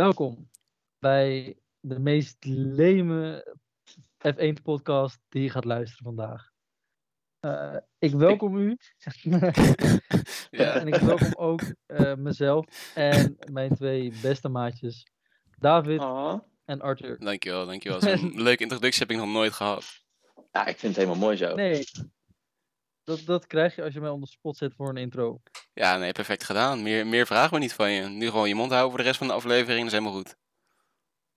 Welkom bij de meest leme F1-podcast die je gaat luisteren vandaag. Uh, ik welkom u. Ja. en ik welkom ook uh, mezelf en mijn twee beste maatjes, David Oh. en Arthur. Dankjewel, dankjewel. Zo'n leuke introductie heb ik nog nooit gehad. Ja, ik vind het helemaal mooi zo. Nee, dat, dat krijg je als je mij onder de spot zet voor een intro. Ja, nee, perfect gedaan. Meer, meer vragen we niet van je. Nu gewoon je mond houden voor de rest van de aflevering, dat is helemaal goed.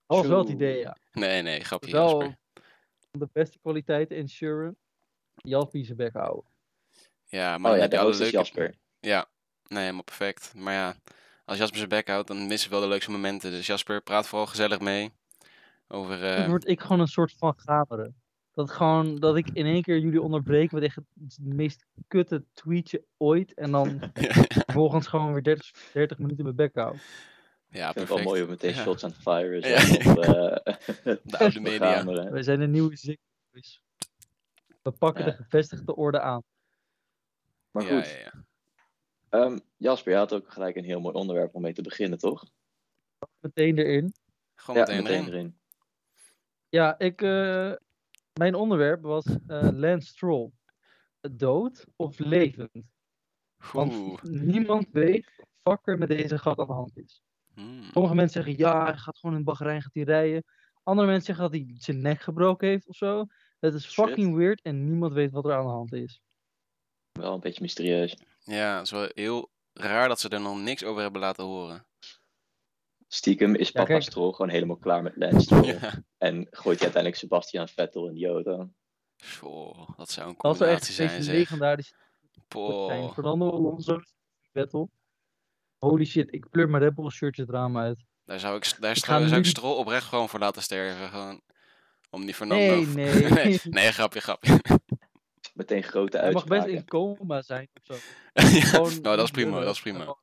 Dat was wel het idee, ja. Nee, nee, grapje Wel Jasper. de beste kwaliteit insuren. Jaspie zijn bek houden. Ja, maar Oh ja, die de oude Jasper. Ja, nee, helemaal perfect. Maar ja, als Jasper zijn bek houdt, dan missen we wel de leukste momenten. Dus Jasper, praat vooral gezellig mee. Over, Dan eh, word ik gewoon een soort van gameren. Dat, gewoon, dat ik in één keer jullie onderbreek met echt het meest kutte tweetje ooit. En dan vervolgens gewoon weer 30, 30 minuten mijn bek hou. ja, Ik vind het wel perfect. mooi om meteen Ja. shots aan het Ja. zijn op eh, De oude media. Wij zijn een nieuwe Boys. We pakken Ja. de gevestigde orde aan. Maar Ja, goed, ja, ja. ehm, Jasper, je had ook gelijk een heel mooi onderwerp om mee te beginnen, toch? Meteen erin. Gewoon ja, meteen, erin. erin. Ja, ik, eh, mijn onderwerp was eh Lance Stroll. Dood of levend? Want Oeh. niemand weet wat er met deze gat aan de hand is. Hmm. Sommige mensen zeggen ja, hij gaat gewoon in Bahrein gaat hij rijden. Andere mensen zeggen dat hij zijn nek gebroken heeft of zo. Het is Shit. fucking weird en niemand weet wat er aan de hand is. Wel een beetje mysterieus. Ja, het is wel heel raar dat ze er nog niks over hebben laten horen. Stiekem is Ja, papa. Stroll gewoon helemaal klaar met Lance Stroll. Ja. En gooit hij uiteindelijk Sebastian Vettel in die auto. Zo, dat zou een echt combinatie een zijn, beetje zeg. legendarisch zijn. Poh. Fernando Alonso, Vettel. Holy shit, ik pleur mijn Red Bull shirtje het raam uit. Daar zou ik, daar Ik zou, ik nu- Strol oprecht gewoon voor laten sterven. Gewoon. Om die Fernando... Nee, nee. nee, nee, grapje, grapje. Meteen grote Hij mag best uitspraken. in coma zijn of zo. ja, Gewoon nou, dat is prima, dat is prima.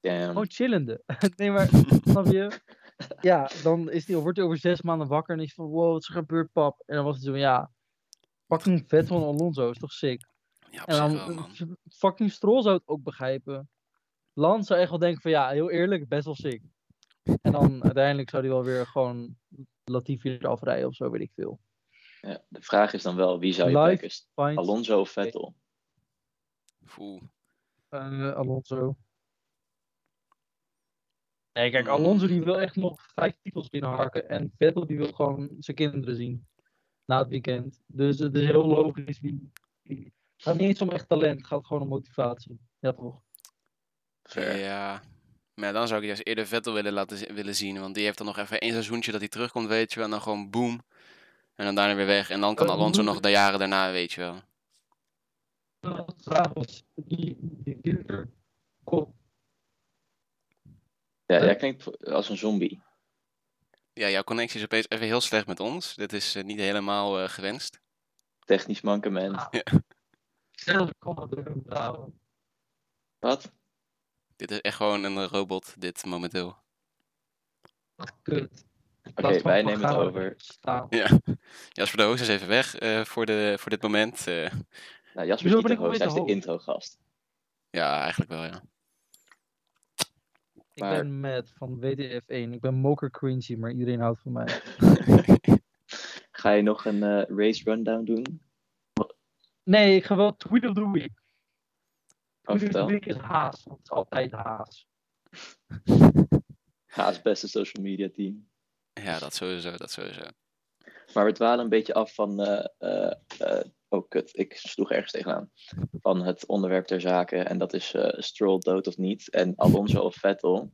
Gewoon- Damn. Gewoon chillende. nee, maar snap je? Ja, dan is die, wordt hij over zes maanden wakker en is van wow, wat is er gebeurd, pap? En dan was het zo van ja, fucking Vettel en Alonso is toch sick? Ja, En dan wel, man. f- fucking Stroll zou het ook begrijpen. Lance zou echt wel denken van ja, heel eerlijk, best wel sick. En dan uiteindelijk zou hij wel weer gewoon Latifi eraf rijden of zo, weet ik veel. Ja, de vraag is dan wel, wie zou je pakken? Fine. Alonso of Vettel? Oeh. Eh, Alonso. Nee, kijk, Hmm. Alonso die wil echt nog vijf titels binnenharken. En Vettel die wil gewoon zijn kinderen zien. Na het weekend. Dus het is heel logisch. Het gaat niet eens om echt talent. Het gaat gewoon om motivatie. Ja, toch? Fair. Ja. Maar dan zou ik juist eerder Vettel willen laten willen zien. Want die heeft dan nog even één seizoentje dat hij terugkomt, weet je wel. En dan gewoon boom. En dan daarna weer weg. En dan kan Eh, Alonso nog de jaren daarna, weet je wel. Die, die. Ja, Huh? jij klinkt als een zombie. Ja, jouw connectie is opeens even heel slecht met ons. Dit is eh, niet helemaal eh, gewenst. Technisch mankement. Ah. Zelf houden. Wat? Dit is echt gewoon een robot, dit momenteel. Kut. Oké, wij nemen het over. Staan. Ja. Jasper de Hoos is even weg eh, voor, de, voor dit moment. Eh, Nou, Jasper is niet de host, hij is de intro-gast. ja, eigenlijk wel, ja. Ik Maar- ben Matt van WTF1. Ik ben moker cringy, maar iedereen houdt van mij. Ga je nog een eh, race rundown doen? Nee, ik ga wel tweet of the week. Oh, Tweet of the vertel. week is haas, want het is altijd haas. Haas beste social media team. Ja, dat sowieso, dat sowieso. Maar we dwalen een beetje af van. eh, oh, kut. Ik sloeg ergens tegenaan. Van het onderwerp ter zake. En dat is eh Stroll dood of niet. En Alonso of Vettel.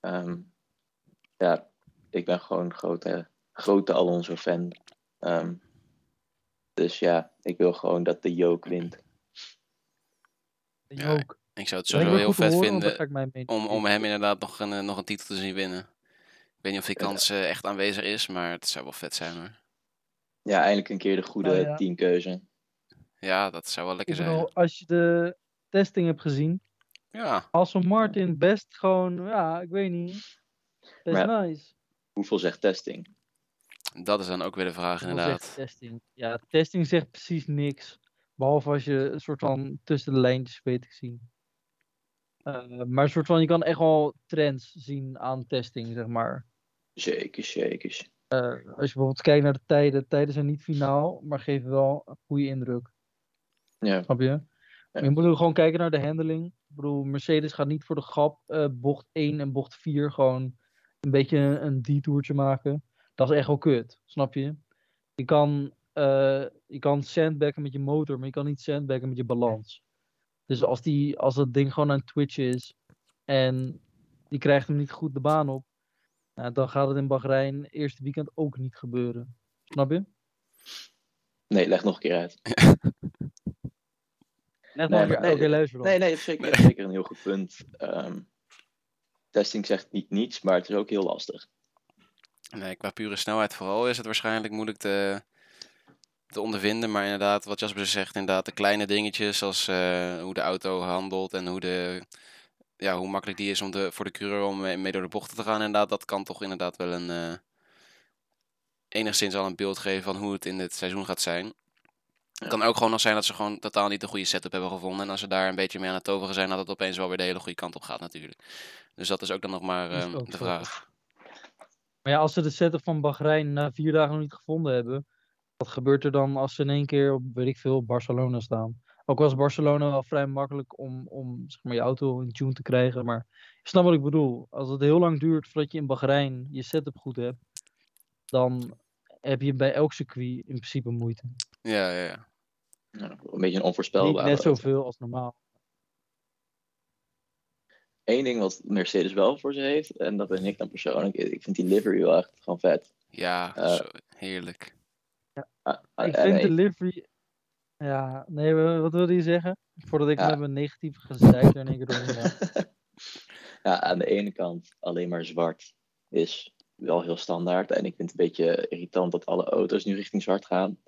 Ehm, ja, ik ben gewoon grote, grote Alonso-fan. Ehm, dus ja, ik wil gewoon dat de Joke wint. Ik Ja. Ik zou het sowieso heel vet horen, vinden om, om hem inderdaad nog een, eh, nog een titel te zien winnen. Ik weet niet of die kans eh, echt aanwezig is, maar het zou wel vet zijn hoor. Ja, eindelijk een keer de goede Nou ja. teamkeuze. Ja, dat zou wel lekker Ik zijn. bedoel, als je de testing hebt gezien, Ja, Aston Martin best gewoon, ja, ik weet niet. Best Maar nice. Hoeveel zegt testing? dat is dan ook weer de vraag inderdaad. zegt testing? Ja, testing zegt precies niks. Behalve als je een soort van tussen de lijntjes weet te zien. Eh, maar een soort van, je kan echt wel trends zien aan testing, zeg maar. Zeker, zeker. Eh, als je bijvoorbeeld kijkt naar de tijden, tijden zijn niet finaal, maar geven wel een goede indruk. Ja, Snap je? Je moet ook gewoon kijken naar de handling. Ik bedoel, Mercedes gaat niet voor de grap eh, bocht 1 en bocht 4 gewoon een beetje een, een detourtje maken. Dat is echt wel kut, snap je? Je kan, eh je kan sandbaggen met je motor, maar je kan niet sandbaggen met je balans. Dus als, die, als dat ding gewoon aan het twitchen is en je krijgt hem niet goed de baan op, nou, dan gaat het in Bahrein eerste weekend ook niet gebeuren. Snap je? nee, leg nog een keer uit. Net Nee, maar, nee. Nee, nee, dat is zeker, dat is zeker een heel goed punt. Ehm, testing zegt niet niets, maar het is ook heel lastig. Nee, qua pure snelheid vooral is het waarschijnlijk moeilijk te, te ondervinden. Maar inderdaad, wat Jasper zegt, inderdaad de kleine dingetjes zoals eh, hoe de auto handelt en hoe, de, ja, hoe makkelijk die is om de, voor de coureur om mee, mee door de bochten te gaan. Inderdaad, dat kan toch inderdaad wel een eh, enigszins al een beeld geven van hoe het in dit seizoen gaat zijn. Het kan ook gewoon nog zijn dat ze gewoon totaal niet de goede setup hebben gevonden. En als ze daar een beetje mee aan het toveren zijn, dat het opeens wel weer de hele goede kant op gaat natuurlijk. Dus dat is ook dan nog maar ehm, de zo. vraag. Maar ja, als ze de setup van Bahrein na vier dagen nog niet gevonden hebben, wat gebeurt er dan als ze in één keer op, weet ik veel, Barcelona staan? Ook was Barcelona wel vrij makkelijk om, om zeg maar, je auto in tune te krijgen. Maar je snapt wat ik bedoel. Als het heel lang duurt voordat je in Bahrein je setup goed hebt, dan heb je bij elk circuit in principe moeite. Ja, ja, ja. Ja, een beetje een Niet onvoorspelbare. net zoveel als normaal. Eén ding wat Mercedes wel voor ze heeft, en dat ben ik dan persoonlijk, ik vind die livery wel echt gewoon vet. Ja, Eh, zo, heerlijk. Ah, ah, Ik vind de livery... Ja, nee, wa- wat wilde je zeggen? Voordat ik Ja. met mijn negatieve gezeik er in één keer doorheen ga. ja, aan de ene kant alleen maar zwart is wel heel standaard. En ik vind het een beetje irritant dat alle auto's nu richting zwart gaan.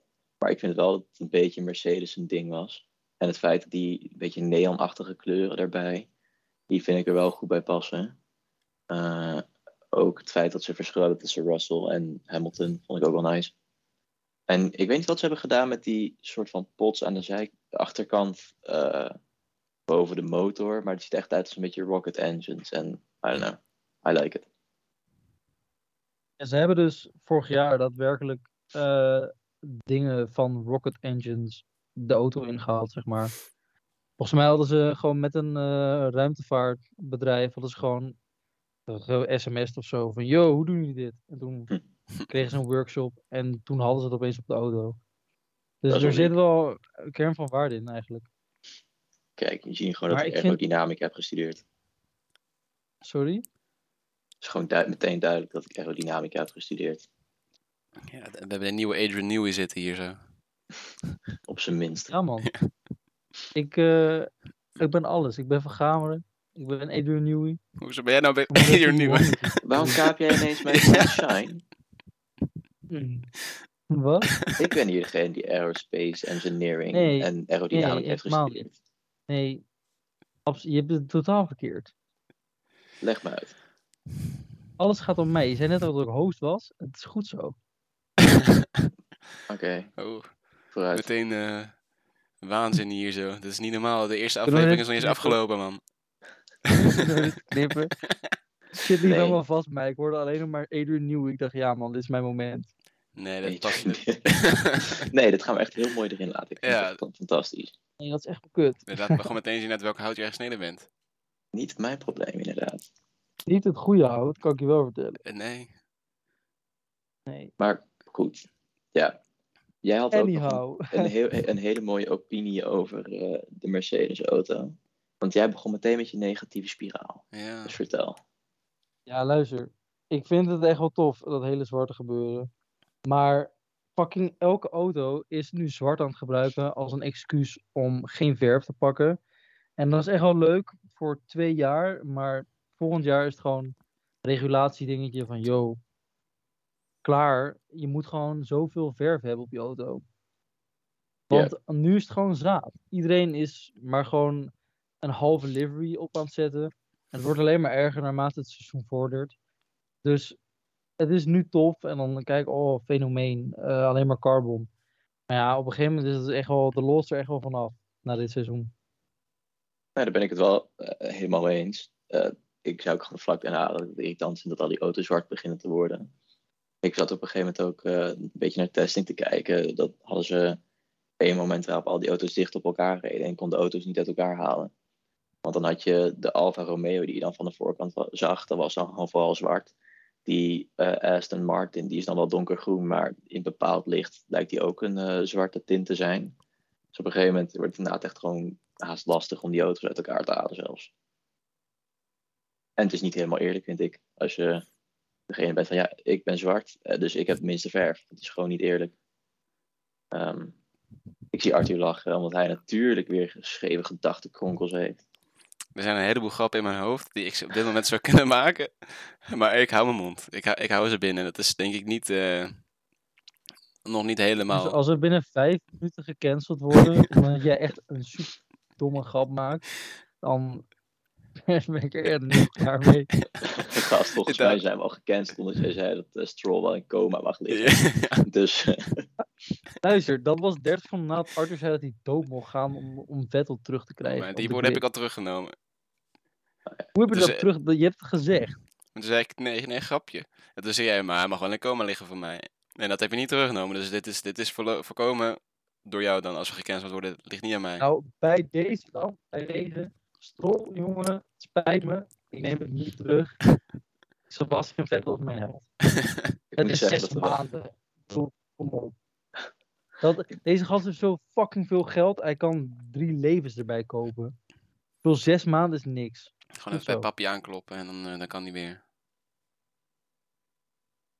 Maar ik vind wel dat het een beetje Mercedes een ding was. En het feit dat die een beetje neonachtige kleuren daarbij, die vind ik er wel goed bij passen. Eh, ook het feit dat ze verschillen tussen Russell en Hamilton vond ik ook wel nice. En ik weet niet wat ze hebben gedaan met die soort van pots aan de zij achterkant eh, boven de motor. Maar het ziet echt uit als een beetje rocket engines. En I don't know, I like it. En ze hebben dus vorig jaar daadwerkelijk eh, dingen van rocket engines de auto ingehaald, zeg maar. Volgens mij hadden ze gewoon met een eh, ruimtevaartbedrijf, hadden ze gewoon uh, sms'd of zo, van yo, hoe doen jullie dit? En toen Hm. kregen ze een workshop en toen hadden ze het opeens op de auto. Dus er zit wel een kern van waarde in eigenlijk. Kijk, je ziet gewoon Maar dat ik vind- aerodynamica heb gestudeerd. Sorry? Het is gewoon meteen duidelijk dat ik aerodynamica heb gestudeerd. Ja, we hebben een nieuwe Adrian Newey zitten hier zo. Op zijn minst. Ja man. ik, eh, ik ben alles. Ik ben Van Gameren. Ik ben Adrian Newey. Hoezo ben jij nou bij Adrian Newey? Waarom kaap jij ineens mijn sunshine? Wat? Ik ben hier degene die aerospace engineering Nee, en aerodynamica nee, heeft gestudeerd. Nee, abs- je hebt het totaal verkeerd. Leg me uit. Alles gaat om mij. Je zei net al dat ik host was. Het is goed zo. Oké, Oh, vooruit. meteen eh, waanzin hier zo. Dat is niet normaal. De eerste aflevering is nog eens afgelopen, man. Knippen. Shit niet Nee. helemaal vast, maar ik hoorde alleen nog maar Adrian Newey. Ik dacht, ja man, dit is mijn moment. Nee, dat past niet. nee, dat gaan we echt heel mooi erin laten. Ik vind Ja. fantastisch. Nee, dat is echt kut. Inderdaad, we gaan gewoon meteen zien uit welke hout jij gesneden bent. Niet mijn probleem, inderdaad. Niet het goede hout, kan ik je wel vertellen. Eh, Nee. Nee. Maar goed, ja. Jij had ook een, Anyhow. een, heel, een hele mooie opinie over eh, de Mercedes-auto. Want jij begon meteen met je negatieve spiraal. Ja. Dus vertel. Ja, luister. Ik vind het echt wel tof, dat hele zwarte gebeuren. Maar fucking elke auto is nu zwart aan het gebruiken als een excuus om geen verf te pakken. En dat is echt wel leuk voor twee jaar, maar volgend jaar is het gewoon een regulatiedingetje van, yo, klaar, je moet gewoon zoveel verf hebben op je auto. Want nu is het gewoon zaad. Iedereen is maar gewoon een halve livery op aan het zetten. En het wordt alleen maar erger naarmate het seizoen vordert. Dus het is nu tof. En dan kijk, oh, fenomeen. eh, alleen maar carbon. Maar ja, op een gegeven moment is het echt wel, de los er echt wel vanaf. Na dit seizoen. daar ben ik het wel eh, helemaal mee eens. Eh, ik zou ook gewoon vlak daarna dat het irritant vind dat al die auto's zwart beginnen te worden. Ik zat op een gegeven moment ook eh, een beetje naar testing te kijken. Dat hadden ze één moment waarop al die auto's dicht op elkaar reden en kon de auto's niet uit elkaar halen. Want dan had je de Alfa Romeo die je dan van de voorkant zag, dat was dan gewoon vooral zwart. Die eh, Aston Martin, die is dan wel donkergroen, maar in bepaald licht lijkt die ook een eh, zwarte tint te zijn. Dus op een gegeven moment wordt het inderdaad echt gewoon haast lastig om die auto's uit elkaar te halen zelfs. En het is niet helemaal eerlijk, vind ik. Als je degene bent van, ja, ik ben zwart, eh, dus ik heb de minste verf. Het is gewoon niet eerlijk. Ehm, ik zie Arthur lachen, omdat hij natuurlijk weer geschreven gedachtenkronkels heeft. Er zijn een heleboel grappen in mijn hoofd die ik op dit moment zou kunnen maken. Maar ik hou mijn mond. Ik hou, ik hou ze binnen. Dat is denk ik niet, eh, nog niet helemaal. Dus als we binnen vijf minuten gecanceld worden, omdat jij echt een super domme grap maakt, dan ben ik er niet klaar mee. Gast, volgens mij zijn we al gecanceld omdat jij zei dat eh, Stroll wel in coma mag liggen. Ja. Dus Luister, dat was 30 van nadat Arthur zei dat hij dood mocht gaan om, om Vettel terug te krijgen. Maar die de woorden heb ik al teruggenomen. Hoe heb je Dus, dat eh, terug? Je hebt het gezegd. Toen zei ik, nee, nee, grapje. En toen zei jij, maar hij mag wel in coma liggen voor mij. En dat heb je niet teruggenomen. Dus dit is, dit is voorkomen door jou dan. Als we gecanceld worden, het ligt niet aan mij. Nou, bij deze dan, bij deze, Strol, jongen, het spijt me, ik neem het niet terug. Sebastian Vettel is mijn held. Het is zes dat maanden. Kom op. Dat, deze gast heeft zo fucking veel geld, hij kan drie levens erbij kopen. Ik bedoel, zes maanden is niks. Gewoon even bij papi aankloppen en dan, eh, dan kan hij weer.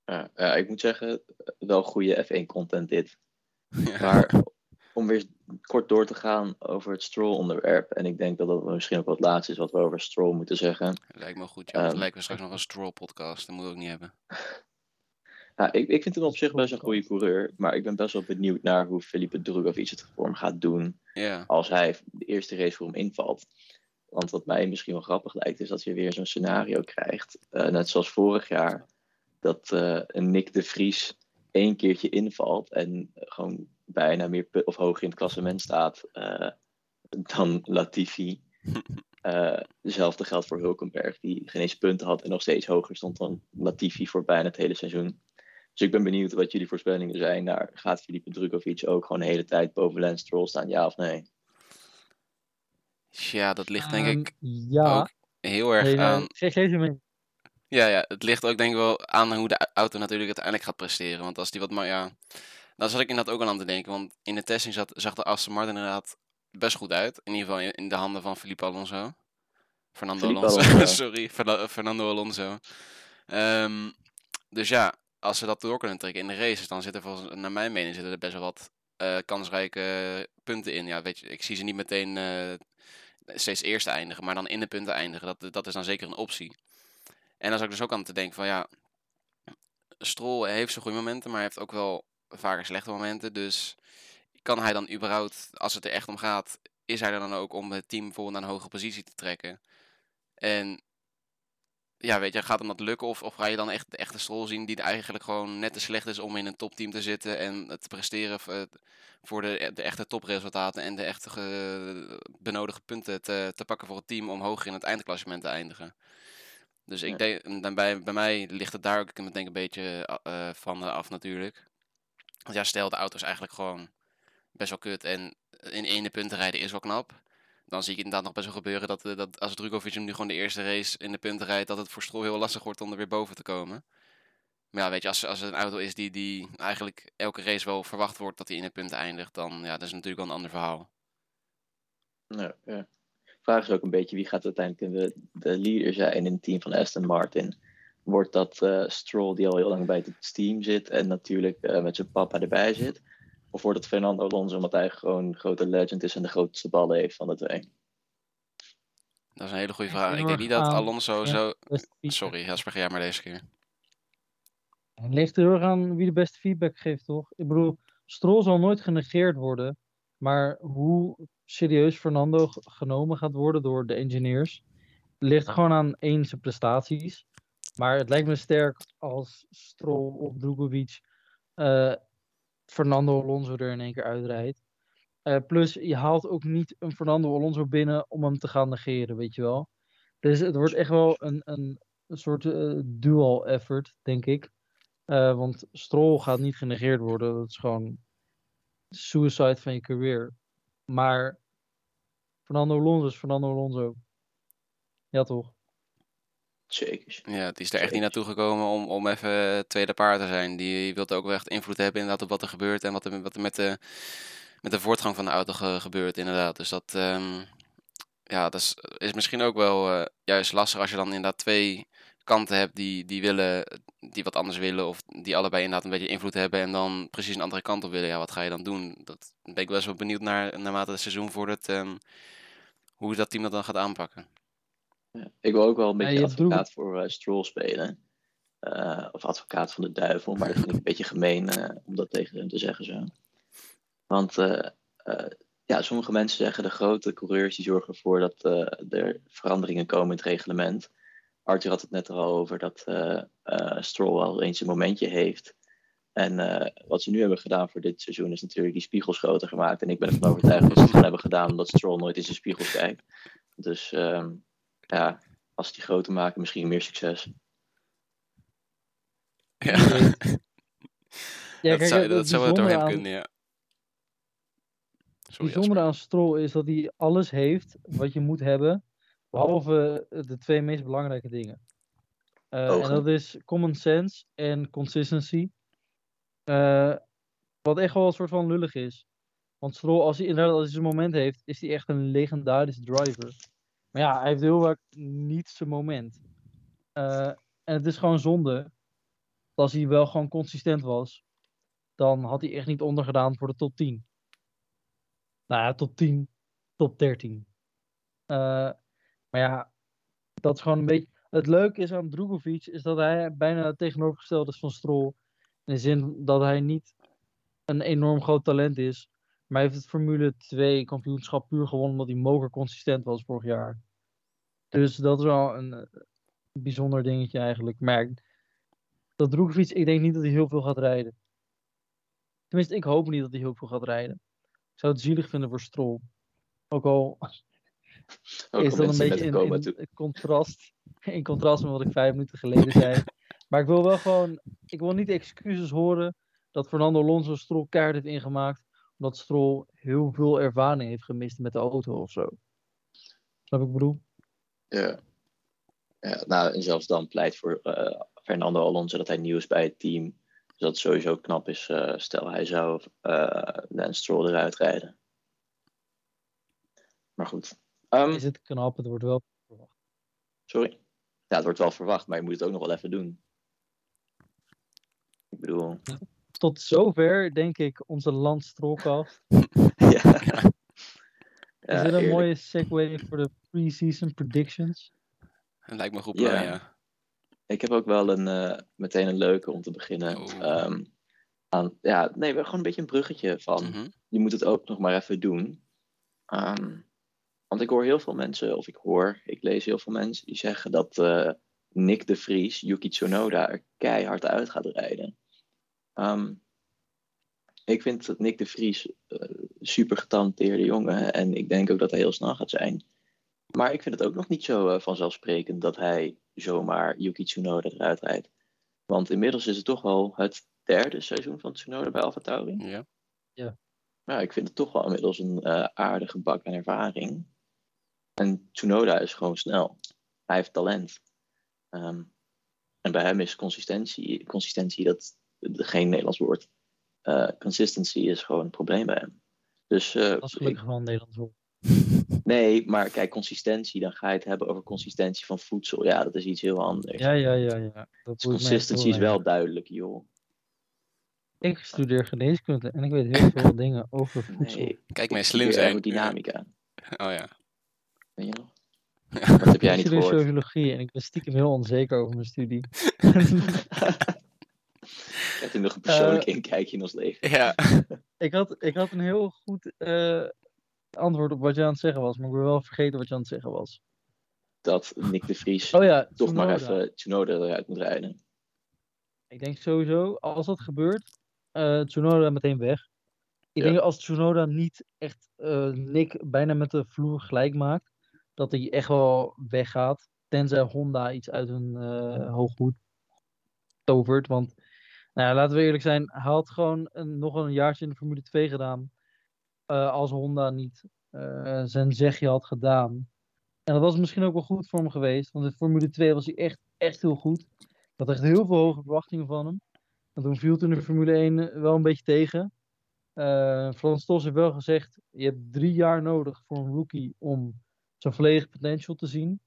Ja, ja, ik moet zeggen, wel goede F1-content dit. Ja. Maar om weer kort door te gaan over het Stroll-onderwerp. En ik denk dat dat misschien ook wat laatst is wat we over Stroll moeten zeggen. Lijkt me goed, ja. Ehm, lijken we straks nog een Stroll-podcast. Dat we ook niet hebben. Ja, ik, ik vind hem op zich best een goede coureur. Maar ik ben best wel benieuwd naar hoe Felipe Drugovich het voor hem gaat doen. Als hij de eerste race voor hem invalt. Want wat mij misschien wel grappig lijkt, is dat je weer zo'n scenario krijgt. eh, net zoals vorig jaar. Dat een Nick de Vries één keertje invalt. En gewoon bijna meer of hoger in het klassement staat eh, dan Latifi. Eh, hetzelfde geldt voor Hulkenberg, die geen eens punten had en nog steeds hoger stond dan Latifi voor bijna het hele seizoen. Dus ik ben benieuwd wat jullie voorspellingen zijn. Naar, gaat Felipe Drukovic ook gewoon de hele tijd boven Lance Stroll staan, ja of nee? ja dat ligt denk Ehm, ik Ja. ook heel erg aan... geef, mee. Ja, ja, het ligt ook denk ik wel aan hoe de auto natuurlijk uiteindelijk gaat presteren. Want als die wat maar ja, daar zat ik inderdaad ook al aan te denken. Want in de testing zat, zag de Aston Martin inderdaad best goed uit. In ieder geval in, in de handen van Felipe Alonso. Fernando Felipe Alonso, Alonso. sorry, Ferna- Fernando Alonso. Ehm, dus ja, als ze dat door kunnen trekken in de races, dan zitten volgens, naar mijn mening zitten er best wel wat eh, kansrijke punten in. Ja, weet je, ik zie ze niet meteen eh, steeds eerst eindigen, maar dan in de punten eindigen. Dat, dat is dan zeker een optie. En dan zat ik dus ook aan te denken van ja, Stroll heeft zijn goede momenten, maar heeft ook wel vaker slechte momenten. Dus kan hij dan überhaupt, als het er echt om gaat, is hij er dan ook om het team bijvoorbeeld naar een hogere positie te trekken? En ja, weet je, gaat hem dat lukken? Of, of ga je dan echt de echte Stroll zien die eigenlijk gewoon net te slecht is om in een topteam te zitten en te presteren eh, voor de, de echte topresultaten en de echte benodigde punten te, te pakken voor het team om hoger in het eindklassement te eindigen? Dus ik denk, en dan bij, bij mij ligt het daar ook ik denk een beetje eh, van af natuurlijk. Want ja, stel de auto is eigenlijk gewoon best wel kut en in ene punten rijden is wel knap. Dan zie ik inderdaad nog best wel gebeuren dat, eh, dat als Drukovic hem nu gewoon de eerste race in de punten rijdt, dat het voor Stroll heel lastig wordt om er weer boven te komen. Maar ja, weet je, als, als het een auto is die, die eigenlijk elke race wel verwacht wordt dat hij in de punten eindigt, dan ja, dat is natuurlijk wel een ander verhaal. Nou, vraag is ook een beetje wie gaat uiteindelijk de, de leader zijn in het team van Aston Martin. Wordt dat eh, Stroll die al heel lang bij het team zit en natuurlijk eh, met zijn papa erbij zit? Of wordt het Fernando Alonso omdat hij gewoon een grote legend is en de grootste ballen heeft van de twee? Dat is een hele goede vraag. Ik denk niet dat Alonso ja. zo... Sorry, Jasper, ga jij maar deze keer. Het ligt er heel erg aan wie de beste feedback geeft, toch? Ik bedoel, Stroll zal nooit genegeerd worden. Maar hoe serieus Fernando genomen gaat worden door de engineers, ligt gewoon aan één zijn prestaties. Maar het lijkt me sterk als Stroll of Drugovic eh, Fernando Alonso er in één keer uitrijdt. Eh, plus, je haalt ook niet een Fernando Alonso binnen om hem te gaan negeren, weet je wel. Dus het wordt echt wel een, een, een soort eh, dual effort, denk ik. Want Stroll gaat niet genegeerd worden. Dat is gewoon suicide van je career. Maar Fernando Alonso is Fernando Alonso. Ja, toch? Zeker. Ja, die is er echt niet naartoe gekomen om, om even tweede paard te zijn. Die wil ook wel echt invloed hebben inderdaad op wat er gebeurt en wat er, wat er met, de, met de voortgang van de auto ge- gebeurt inderdaad. Dus dat, ehm, ja, dat is, is misschien ook wel eh, juist lastig als je dan inderdaad twee kanten hebt die, die, willen, die wat anders willen of die allebei inderdaad een beetje invloed hebben en dan precies een andere kant op willen. Ja, wat ga je dan doen? Dat ben ik best wel benieuwd naar naarmate het seizoen vordert, ehm, hoe dat team dat dan gaat aanpakken. Ik wil ook wel een beetje advocaat voor eh, Stroll spelen. Eh, of advocaat van de duivel, maar dat vind ik een beetje gemeen eh, om dat tegen hem te zeggen zo. Want ja, sommige mensen zeggen de grote coureurs die zorgen ervoor dat er veranderingen komen in het reglement. Arthur had het net al over dat Stroll wel eens een momentje heeft. En wat ze nu hebben gedaan voor dit seizoen is natuurlijk die spiegels groter gemaakt. En ik ben ervan overtuigd dat ze het hebben gedaan omdat Stroll nooit in zijn spiegels kijkt. Dus ehm, ja, als ze die groter maken, misschien meer succes. Ja, Ja, dat kijk, zou, het dat zou hem aan- kunnen, ja. Het Sorry, bijzondere aan Stroll is dat hij alles heeft wat je moet hebben, behalve de twee meest belangrijke dingen. Eh, en dat is common sense en consistency. Eh, wat echt wel een soort van lullig is. Want Stroll, als hij inderdaad als hij zijn moment heeft, is hij echt een legendarische driver. Maar ja, hij heeft heel vaak niet zijn moment. Eh, en het is gewoon zonde. Als hij wel gewoon consistent was, dan had hij echt niet ondergedaan voor de top 10. Nou ja, top 10, top 13. Eh, maar ja, dat is gewoon een beetje. Het leuke is aan Drogovic is dat hij bijna het tegenovergestelde is van Stroll. In de zin dat hij niet een enorm groot talent is. Maar heeft het Formule 2 kampioenschap puur gewonnen omdat hij moger consistent was vorig jaar. Dus dat is wel een, eh, bijzonder dingetje eigenlijk. Maar dat Drogovic, ik denk niet dat hij heel veel gaat rijden. Tenminste, ik hoop niet dat hij heel veel gaat rijden. Ik zou het zielig vinden voor Stroll. Ook al Ook is dat een beetje in, contrast, in contrast met wat ik vijf minuten geleden zei. Maar ik wil wel gewoon, ik wil niet excuses horen dat Fernando Alonso Stroll keihard heeft ingemaakt, omdat Stroll heel veel ervaring heeft gemist met de auto of zo. Snap ik bedoel? Ja. ja. Nou, en zelfs dan pleit voor eh, Fernando Alonso dat hij nieuw is bij het team. Dus dat sowieso knap is. eh, stel, hij zou eh Lance Stroll eruit rijden. Maar goed. Ehm, Is het knap, het wordt wel verwacht. sorry. Ja, het wordt wel verwacht, maar je moet het ook nog wel even doen. Ik bedoel... Tot zover, denk ik, onze landstrolkast. ja. Is dit een eerlijk. mooie segue voor de pre-season predictions? Lijkt me goed Ja. plan, ja. Ik heb ook wel een, eh, meteen een leuke om te beginnen. Oeh. Ehm, aan, ja, nee, gewoon een beetje een bruggetje van. Mhm. Je moet het ook nog maar even doen. Ehm, want ik hoor heel veel mensen, of ik hoor, ik lees heel veel mensen die zeggen dat eh, Nick de Vries, Yuki Tsunoda, er keihard uit gaat rijden. Ehm, ik vind dat Nick de Vries eh, super getalenteerde jongen en ik denk ook dat hij heel snel gaat zijn. Maar ik vind het ook nog niet zo eh, vanzelfsprekend dat hij zomaar Yuki Tsunoda eruit rijdt. Want inmiddels is het toch wel het derde seizoen van Tsunoda bij AlphaTauri. Ja. Ja, ik vind het toch wel inmiddels een eh, aardige bak aan ervaring. En Tsunoda is gewoon snel. Hij heeft talent. Ehm, en bij hem is consistentie, consistentie dat geen Nederlands woord. Eh, consistency is gewoon een probleem bij hem. Dus eh, Dat is gelukkig wel een Nederlands woord. nee, maar kijk, consistentie, dan ga je het hebben over consistentie van voedsel. Ja, dat is iets heel anders. Ja, ja, ja, ja. Dat Dus consistency is wel duidelijk, joh. Ik studeer geneeskunde en ik weet heel veel dingen over voedsel. Nee, Kijk mij ik slim studeer zijn. aerodynamica. Oh ja. Weet je nog? Dat heb jij ik niet studeer gehoord. sociologie en ik ben stiekem heel onzeker over mijn studie. Heb je nog een persoonlijk Eh, inkijkje in ons leven? Ja. ik, had, ik had een heel goed eh, antwoord op wat je aan het zeggen was, maar ik ben wel vergeten wat je aan het zeggen was. Dat Nick de Vries Oh ja, toch maar even Tsunoda eruit moet rijden. Ik denk sowieso, als dat gebeurt, eh Tsunoda meteen weg. Ik Ja. denk als Tsunoda niet echt eh, Nick bijna met de vloer gelijk maakt, dat hij echt wel weggaat. Tenzij Honda iets uit hun eh hooghoed tovert. Want nou laten we eerlijk zijn, hij had gewoon een, nog een jaartje in de Formule 2 gedaan. eh, als Honda niet eh, zijn zegje had gedaan. En dat was misschien ook wel goed voor hem geweest. Want in Formule 2 was hij echt, echt heel goed. Ik had echt heel veel hoge verwachtingen van hem. En toen viel in de Formule 1 wel een beetje tegen. Eh, Frans Tos heeft wel gezegd: je hebt drie jaar nodig voor een rookie om zijn volledige potential te zien.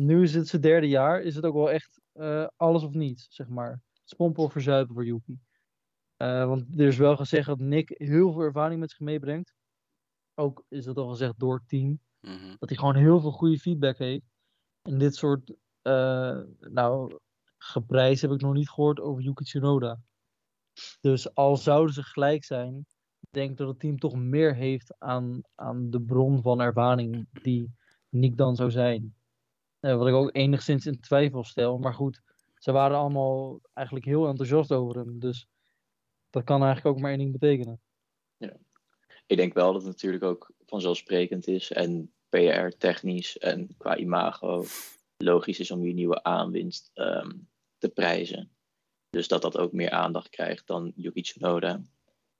Nu is het zijn derde jaar, is het ook wel echt eh, alles of niets, zeg maar. Spompen of verzuipen voor Yuki. Eh, want er is wel gezegd dat Nick heel veel ervaring met zich meebrengt. Ook is dat al gezegd door het team. Mhm. Dat hij gewoon heel veel goede feedback heeft. En dit soort, eh nou, geprijs heb ik nog niet gehoord over Yuki Tsunoda. Dus al zouden ze gelijk zijn, denk ik dat het team toch meer heeft aan, aan de bron van ervaring die Nick dan zou zijn. Eh, wat ik ook enigszins in twijfel stel. Maar goed, ze waren allemaal eigenlijk heel enthousiast over hem. Dus dat kan eigenlijk ook maar één ding betekenen. Ik denk wel dat het natuurlijk ook vanzelfsprekend is en PR-technisch en qua imago logisch is om je nieuwe aanwinst ehm, te prijzen. Dus dat dat ook meer aandacht krijgt dan Yuki Tsunoda.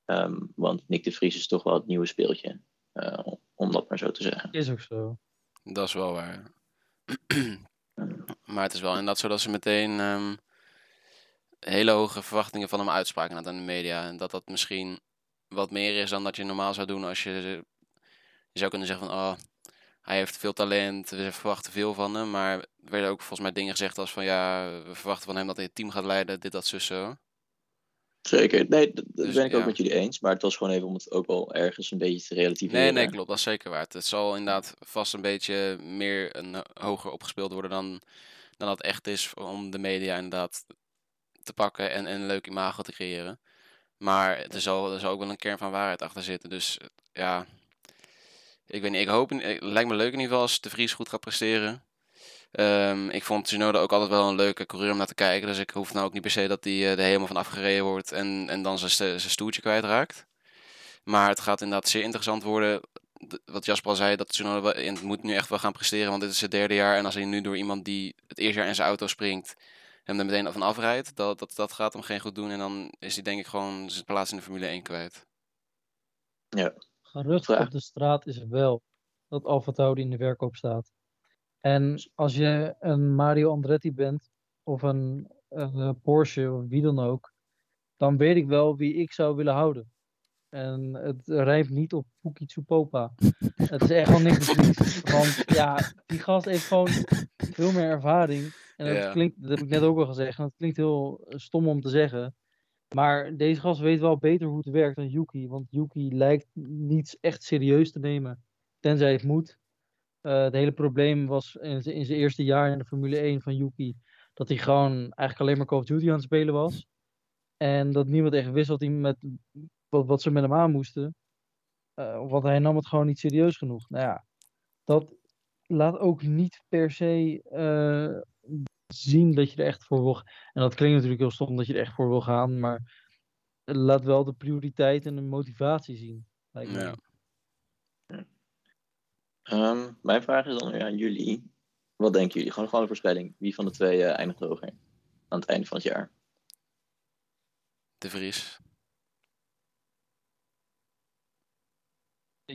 Ehm, want Nick de Vries is toch wel het nieuwe speeltje, eh, om dat maar zo te zeggen. Is ook zo. Dat is wel waar. maar het is wel inderdaad zo dat ze meteen ehm, hele hoge verwachtingen van hem uitspraken aan de media. En dat dat misschien wat meer is dan dat je normaal zou doen als je... Je zou kunnen zeggen van, oh, hij heeft veel talent, we verwachten veel van hem. Maar er werden ook volgens mij dingen gezegd als van, ja, we verwachten van hem dat hij het team gaat leiden, dit, dat, zus, zo. Zeker, nee, dat, Dus, ben ik ook met jullie eens. Maar het was gewoon even om het ook wel ergens een beetje te relativeren. Nee, nee, klopt. Dat is zeker waar. Het zal inderdaad vast een beetje meer een, ho- hoger opgespeeld worden dan, dan dat echt is om de media inderdaad te pakken en, en een leuk imago te creëren. Maar er zal, er zal ook wel een kern van waarheid achter zitten. Dus ja, ik weet niet. Ik hoop, het lijkt me leuk in ieder geval als de Vries goed gaat presteren. Ehm, ik vond Tsunoda ook altijd wel een leuke coureur om naar te kijken. Dus ik hoef nou ook niet per se dat hij eh, er helemaal van afgereden wordt en, en dan zijn stoeltje kwijtraakt. Maar het gaat inderdaad zeer interessant worden. Wat Jasper al zei, dat Tsunoda moet nu echt wel gaan presteren. Want dit is het derde jaar. En als hij nu door iemand die het eerste jaar in zijn auto springt, hem er meteen van afrijdt, dat, dat, dat gaat hem geen goed doen. En dan is hij denk ik gewoon zijn plaats in de Formule 1 kwijt. Gerucht Vraag. op de straat is wel dat Alfa Tauri in de verkoop staat. En als je een Mario Andretti bent, of een eh, Porsche, of wie dan ook, dan weet ik wel wie ik zou willen houden. En het rijmt niet op Puki Tsupopa. Het is echt wel niks. Want ja, die gast heeft gewoon veel meer ervaring. En dat klinkt, dat heb ik net ook al gezegd, en dat klinkt heel eh, stom om te zeggen. Maar deze gast weet wel beter hoe het werkt dan Yuki. Want Yuki lijkt niets echt serieus te nemen. Tenzij het moet. Eh, het hele probleem was in, in zijn eerste jaar in de Formule 1 van Yuki. Dat hij gewoon eigenlijk alleen maar Call of Duty aan het spelen was. En dat niemand echt wist wat, hij met, wat, wat ze met hem aan moesten. Eh, want hij nam het gewoon niet serieus genoeg. Nou ja, dat laat ook niet per se eh, zien dat je er echt voor wil. g- En dat klinkt natuurlijk heel stom dat je er echt voor wil gaan. Maar laat wel de prioriteit en de motivatie zien. lijkt. Ja. Ehm, mijn vraag is dan weer aan jullie. Wat denken jullie? Gewoon, gewoon een voorspelling. Wie van de twee eh, eindigt hoger aan het einde van het jaar? De Vries.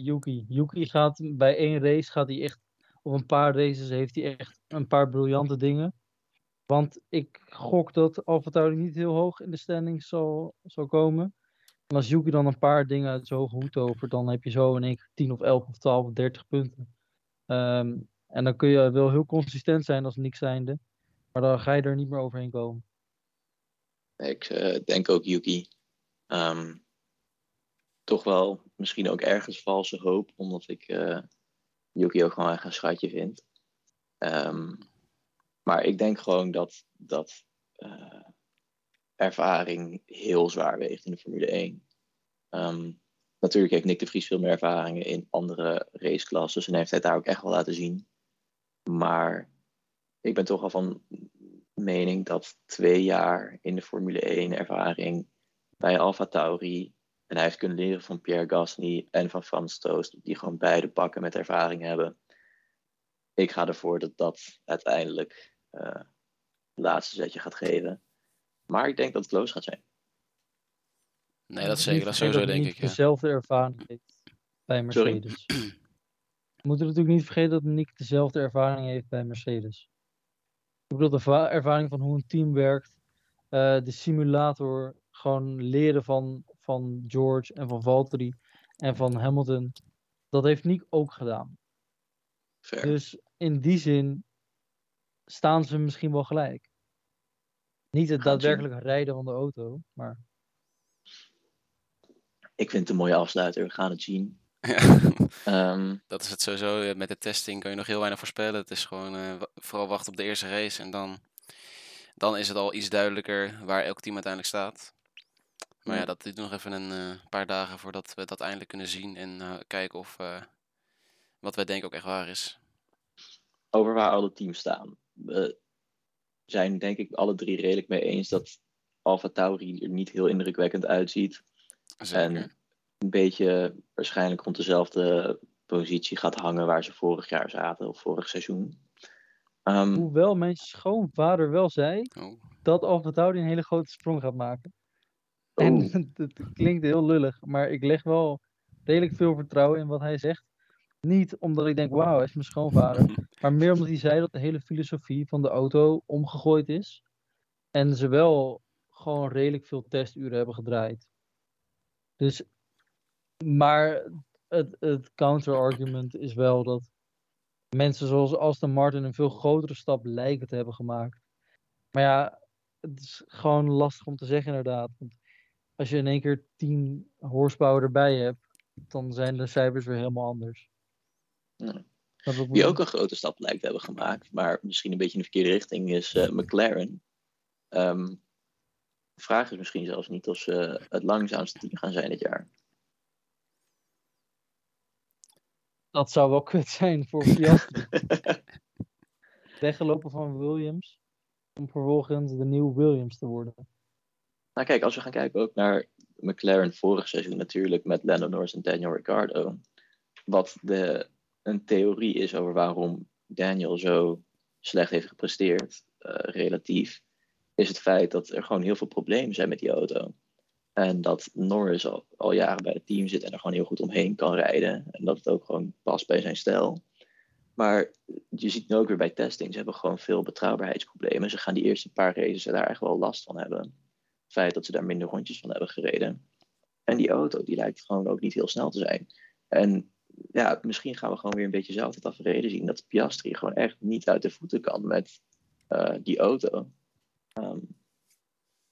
Yuki. Yuki gaat bij één race gaat hij echt, of een paar races heeft hij echt een paar briljante dingen. Want ik gok dat Alfa Tauri niet heel hoog in de standings zal, komen. En als Yuki dan een paar dingen uit zijn hoge hoed tovert, dan heb je zo in één keer 10 of 11 of 12 of 30 punten. Ehm, en dan kun je wel heel consistent zijn als niks zijnde. Maar dan ga je er niet meer overheen komen. Ik eh, denk ook Yuki. Ehm, toch wel misschien ook ergens valse hoop, omdat ik eh, Yuki ook gewoon echt een schatje vind. Ehm, maar ik denk gewoon dat, dat eh, ervaring heel zwaar weegt in de Formule 1. Ehm, natuurlijk heeft Nick de Vries veel meer ervaringen in andere raceklasses en heeft hij daar ook echt wel laten zien. Maar ik ben toch wel van mening dat twee jaar in de Formule 1 ervaring bij Alfa Tauri En hij heeft kunnen leren van Pierre Gasly en van Frans Toost, die gewoon beide pakken met ervaring hebben. Ik ga ervoor dat dat uiteindelijk uh, het laatste zetje gaat geven. Maar ik denk dat het close gaat zijn. Nee, dat zeker. Dat sowieso denk ik. Ja. dezelfde ervaring heeft bij Mercedes. We moeten natuurlijk niet vergeten dat Nick dezelfde ervaring heeft bij Mercedes. Ik bedoel, de ervaring van hoe een team werkt, uh, de simulator, gewoon leren van, van George en van Valtteri en van Hamilton. Dat heeft Nick ook gedaan. Fair. Dus in die zin staan ze misschien wel gelijk. Niet het daadwerkelijk rijden van de auto, maar. Ik vind het een mooie afsluiter. We gaan het zien. Ehm, dat is het sowieso. Met de testing kun je nog heel weinig voorspellen. Het is gewoon uh, vooral wachten op de eerste race. En dan, dan is het al iets duidelijker waar elk team uiteindelijk staat. Maar ja, dat duurt nog even een uh, paar dagen voordat we dat eindelijk kunnen zien. En uh, kijken of wat wij denken ook echt waar is. Over waar alle teams staan. We zijn denk ik alle drie redelijk mee eens dat Alfa Tauri er niet heel indrukwekkend uitziet. Zeker. En een beetje waarschijnlijk rond dezelfde positie gaat hangen waar ze vorig jaar zaten of vorig seizoen. Um, Hoewel mijn schoonvader wel zei oh. dat Alfa Tauri een hele grote sprong gaat maken. En het klinkt heel lullig, maar ik leg wel redelijk veel vertrouwen in wat hij zegt. Niet omdat ik denk, wauw, hij is mijn schoonvader. maar meer omdat hij zei dat de hele filosofie van de auto omgegooid is. En ze wel gewoon redelijk veel testuren hebben gedraaid. Dus maar het, het counter-argument is wel dat mensen zoals Aston Martin een veel grotere stap lijken te hebben gemaakt. Maar ja, het is gewoon lastig om te zeggen inderdaad. Want als je in één keer 10 horsepower erbij hebt, dan zijn de cijfers weer helemaal anders. Ja. Wie ook een grote stap lijkt te hebben gemaakt, maar misschien een beetje in de verkeerde richting, is uh, McLaren. Um, de vraag is misschien zelfs niet of ze het langzaamste team gaan zijn dit jaar. Dat zou wel kut zijn voor Piastri. Weggelopen van Williams. Om vervolgens de nieuwe Williams te worden. Nou kijk, als we gaan kijken ook naar McLaren vorig seizoen natuurlijk met Lando Norris en Daniel Ricciardo. Wat de, een theorie is over waarom Daniel zo slecht heeft gepresteerd, uh, relatief, is het feit dat er gewoon heel veel problemen zijn met die auto. En dat Norris al, al, jaren bij het team zit en er gewoon heel goed omheen kan rijden. En dat het ook gewoon past bij zijn stijl. Maar je ziet nu ook weer bij testing, ze hebben gewoon veel betrouwbaarheidsproblemen. Ze gaan die eerste paar races daar echt wel last van hebben. Feit dat ze daar minder rondjes van hebben gereden. En die auto, die lijkt gewoon ook niet heel snel te zijn. En ja, misschien gaan we gewoon weer een beetje zelf het afreden zien. Dat Piastri gewoon echt niet uit de voeten kan met uh, die auto. Um,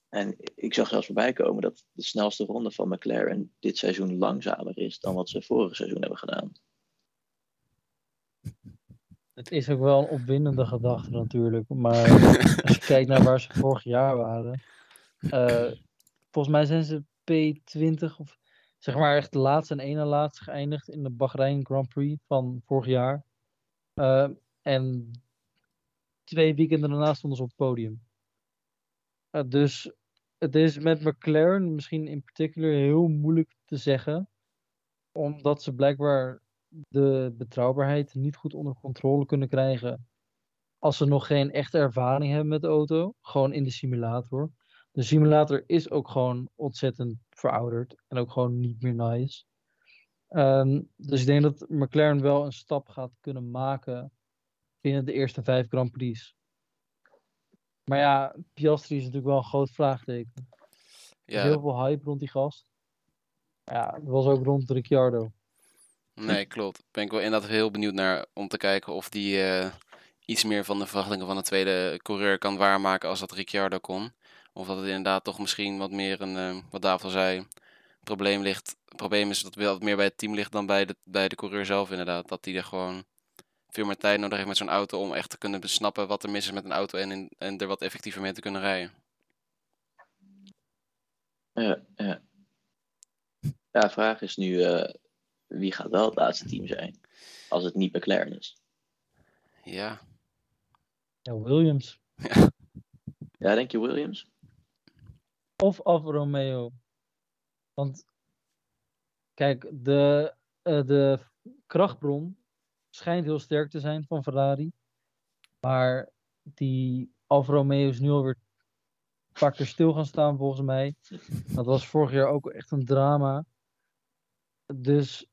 en ik zag zelfs voorbij komen dat de snelste ronde van McLaren dit seizoen langzamer is dan wat ze vorig seizoen hebben gedaan. Het is ook wel een opwindende gedachte natuurlijk. Maar als je kijkt naar waar ze vorig jaar waren. Uh, volgens mij zijn ze P20 of zeg maar echt de laatste en ene laatste geëindigd in de Bahrein Grand Prix van vorig jaar. Uh, en twee weekenden daarna stonden ze op het podium. Uh, dus het is met McLaren misschien in particular heel moeilijk te zeggen. Omdat ze blijkbaar de betrouwbaarheid niet goed onder controle kunnen krijgen. Als ze nog geen echte ervaring hebben met de auto. Gewoon in de simulator. De simulator is ook gewoon ontzettend verouderd. En ook gewoon niet meer nice. Um, dus ik denk dat McLaren wel een stap gaat kunnen maken binnen de eerste vijf Grand Prix. Maar ja, Piastri is natuurlijk wel een groot vraagteken. Ja. Heel veel hype rond die gast. Ja, dat was ook rond Ricciardo. Nee, klopt. Ben ik wel inderdaad heel benieuwd naar om te kijken of die uh, iets meer van de verwachtingen van de tweede coureur kan waarmaken als dat Ricciardo kon. Of dat het inderdaad toch misschien wat meer een, uh, wat David al zei, probleem ligt. Het probleem is dat het meer bij het team ligt dan bij de, bij de coureur zelf inderdaad. Dat die er gewoon veel meer tijd nodig heeft met zo'n auto om echt te kunnen besnappen wat er mis is met een auto en, in, en er wat effectiever mee te kunnen rijden. Ja, ja. ja de vraag is nu, uh, wie gaat wel het laatste team zijn? Als het niet McLaren is. Ja. Ja, Williams. Ja, ja denk je Williams? Of Alfa Romeo. Want Kijk, de, eh, de krachtbron schijnt heel sterk te zijn van Ferrari. Maar die Alfa Romeo is nu alweer keer stil gaan staan volgens mij. Dat was vorig jaar ook echt een drama. Dus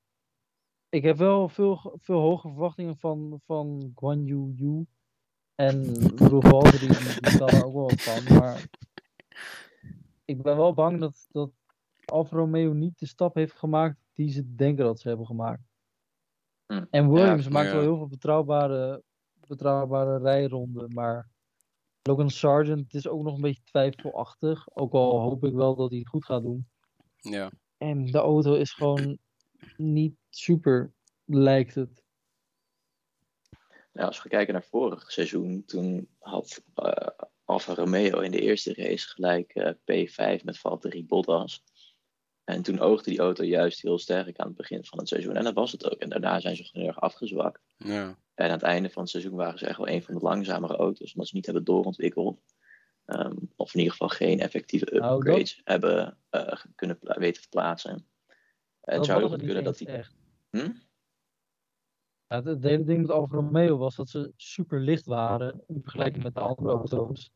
ik heb wel veel, veel hoge verwachtingen van, van Guan Yu Yu. En Valtteri, die, die er ook wel van. Maar ik ben wel bang dat, dat Alfa Romeo niet de stap heeft gemaakt die ze denken dat ze hebben gemaakt. Hm. En Williams maakt ja. wel heel veel betrouwbare, betrouwbare rijronden, maar Logan Sargent is ook nog een beetje twijfelachtig. Ook al hoop ik wel dat hij het goed gaat doen. Ja. En de auto is gewoon niet super, lijkt het. Nou, als we kijken naar vorig seizoen, toen had eh Alfa Romeo in de eerste race gelijk eh, P5 met Valtteri Bottas. En toen oogde die auto juist heel sterk aan het begin van het seizoen. En dat was het ook. En daarna zijn ze gewoon heel erg afgezwakt. Ja. En aan het einde van het seizoen waren ze echt wel een van de langzamere auto's, omdat ze niet hebben doorontwikkeld. Ehm, of in ieder geval geen effectieve Nou, dat- upgrades hebben eh, kunnen pla- weten te plaatsen. En het Dat zou heel goed kunnen dat die. echt. Hm? Ja, het, het hele ding met Alfa Romeo was dat ze super licht waren in vergelijking met de andere auto's.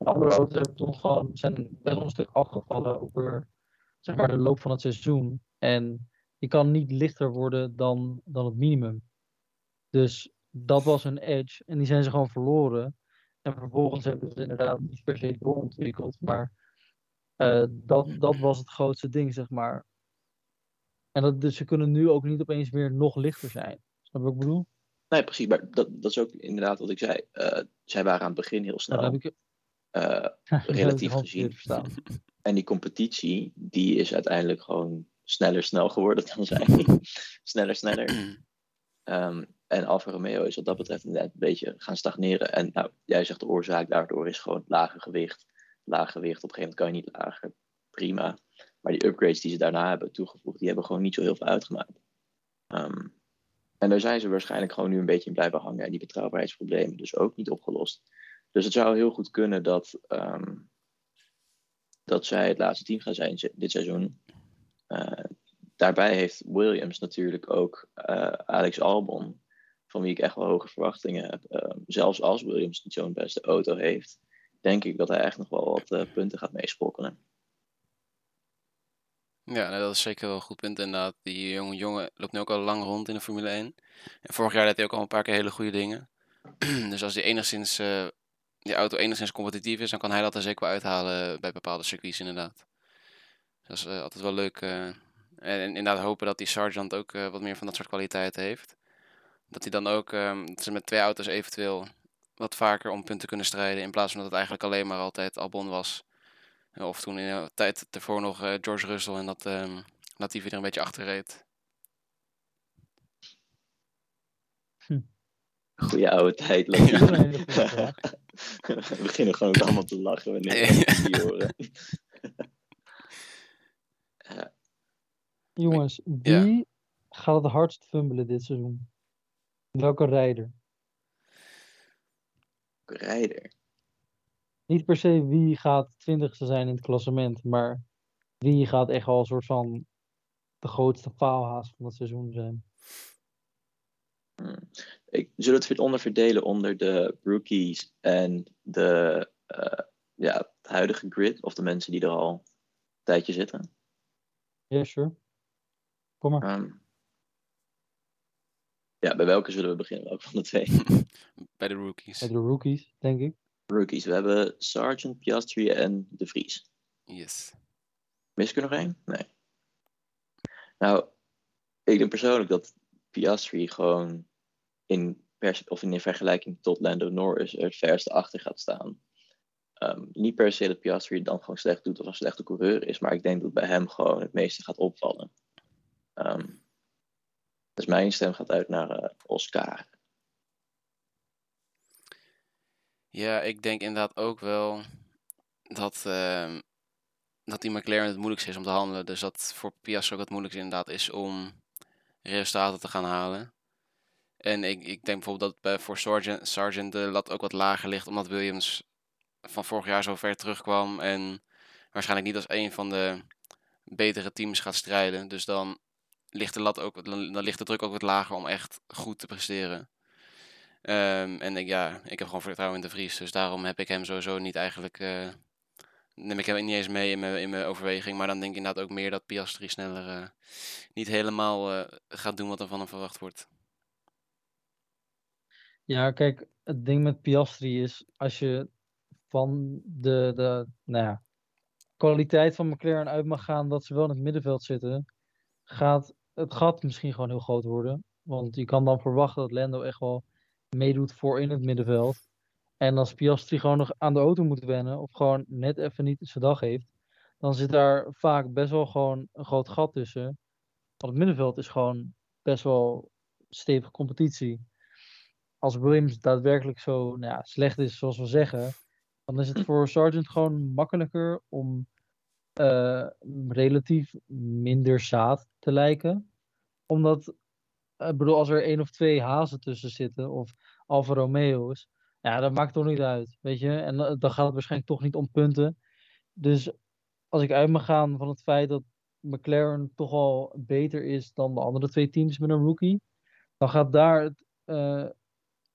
De andere auto's toch gewoon, zijn best wel een stuk afgevallen over zeg maar, de loop van het seizoen. En je kan niet lichter worden dan, dan het minimum. Dus dat was hun edge. En die zijn ze gewoon verloren. En vervolgens hebben ze inderdaad niet per se doorontwikkeld. Maar eh, dat, dat was het grootste ding, zeg maar. En dat, dus ze kunnen nu ook niet opeens weer nog lichter zijn. Snap je wat ik bedoel? Nee, precies. Maar dat, dat is ook inderdaad wat ik zei. Eh, zij waren aan het begin heel Nou, snel. heb ik, eh, relatief gezien. En die competitie, die is uiteindelijk gewoon sneller snel geworden dan zij. sneller, sneller. Ehm, en Alfa Romeo is wat dat betreft inderdaad een beetje gaan stagneren. En nou, jij zegt de oorzaak daardoor is gewoon lager gewicht. Laag gewicht, op een gegeven moment kan je niet lager. Prima. Maar die upgrades die ze daarna hebben toegevoegd, die hebben gewoon niet zo heel veel uitgemaakt. Ehm, en daar zijn ze waarschijnlijk gewoon nu een beetje in blijven hangen. En die betrouwbaarheidsproblemen dus ook niet opgelost. Dus het zou heel goed kunnen dat, ehm, dat zij het laatste team gaan zijn dit seizoen. Eh, daarbij heeft Williams natuurlijk ook eh, Alex Albon, van wie ik echt wel hoge verwachtingen heb. Eh, zelfs als Williams niet zo'n beste auto heeft, denk ik dat hij echt nog wel wat eh, punten gaat meesprokkelen. Ja, dat is zeker wel een goed punt inderdaad. Die jonge jongen loopt nu ook al lang rond in de Formule 1. En vorig jaar deed hij ook al een paar keer hele goede dingen. dus als die, enigszins, die auto enigszins competitief is, dan kan hij dat er zeker wel uithalen bij bepaalde circuits inderdaad. Dat is eh, altijd wel leuk. eh. en, inderdaad hopen dat die Sargent ook eh, wat meer van dat soort kwaliteiten heeft. Dat hij dan ook, ehm, dat ze met twee auto's eventueel wat vaker om punten kunnen strijden. In plaats van dat het eigenlijk alleen maar altijd Albon was. Of toen in de tijd ervoor nog eh, George Russell en dat ehm Latifi er een beetje achter reed. Goeie oude tijd. We beginnen gewoon ook allemaal te lachen wanneer we die horen. Jongens, Ja. wie gaat het hardst fumbelen dit seizoen? Welke rijder? Rijder. Niet per se wie gaat twintigste zijn in het klassement, maar wie gaat echt wel een soort van de grootste faalhaas van het seizoen zijn. Ik zullen het weer onderverdelen onder de rookies en de eh, ja, het huidige grid, of de mensen die er al een tijdje zitten. Ja, sure. Kom maar. Ehm, ja, bij welke zullen we beginnen? Welke van de twee? Bij de rookies. Met de rookies, denk ik. Rookies. We hebben Sargent, Piastri en De Vries. Yes. Mis ik er nog één? Nee. Nou, ik denk persoonlijk dat Piastri gewoon in, pers- of in vergelijking tot Lando Norris er het verste achter gaat staan. Ehm, niet per se dat Piastri dan gewoon slecht doet of een slechte coureur is, maar ik denk dat bij hem gewoon het meeste gaat opvallen. Ehm, dus mijn stem gaat uit naar eh, Oscar. Ja, ik denk inderdaad ook wel dat, ehm, dat die McLaren het moeilijkste is om te handelen. Dus dat voor Piastri ook het moeilijkste inderdaad is om resultaten te gaan halen. En ik, ik denk bijvoorbeeld dat bij, voor Sargent, Sargent de lat ook wat lager ligt, omdat Williams van vorig jaar zo ver terugkwam en waarschijnlijk niet als een van de betere teams gaat strijden. Dus dan ligt de lat ook, dan, dan ligt de druk ook wat lager om echt goed te presteren. Ehm, en ik, ja, ik heb gewoon vertrouwen in de Vries. Dus daarom heb ik hem sowieso niet eigenlijk. eh, neem ik hem niet eens mee in mijn, in mijn overweging. Maar dan denk ik inderdaad ook meer dat Piastri sneller eh, niet helemaal eh, gaat doen wat er van hem verwacht wordt. Ja, kijk, het ding met Piastri is als je van de, de nou ja, kwaliteit van McLaren uit mag gaan dat ze wel in het middenveld zitten, gaat het gat misschien gewoon heel groot worden. Want je kan dan verwachten dat Lando echt wel meedoet voor in het middenveld. En als Piastri gewoon nog aan de auto moet wennen, of gewoon net even niet zijn dag heeft, dan zit daar vaak best wel gewoon een groot gat tussen. Want het middenveld is gewoon best wel stevige competitie. Als Williams daadwerkelijk zo nou ja, slecht is, zoals we zeggen, dan is het voor Sargent gewoon makkelijker om eh, relatief minder zaad te lijken. Omdat, eh, ik bedoel, als er één of twee hazen tussen zitten, of Alfa Romeo's, ja, dat maakt toch niet uit, weet je. En dan dan gaat het waarschijnlijk toch niet om punten. Dus als ik uit mag gaan van het feit dat McLaren toch al beter is dan de andere twee teams met een rookie, dan gaat daar het, eh,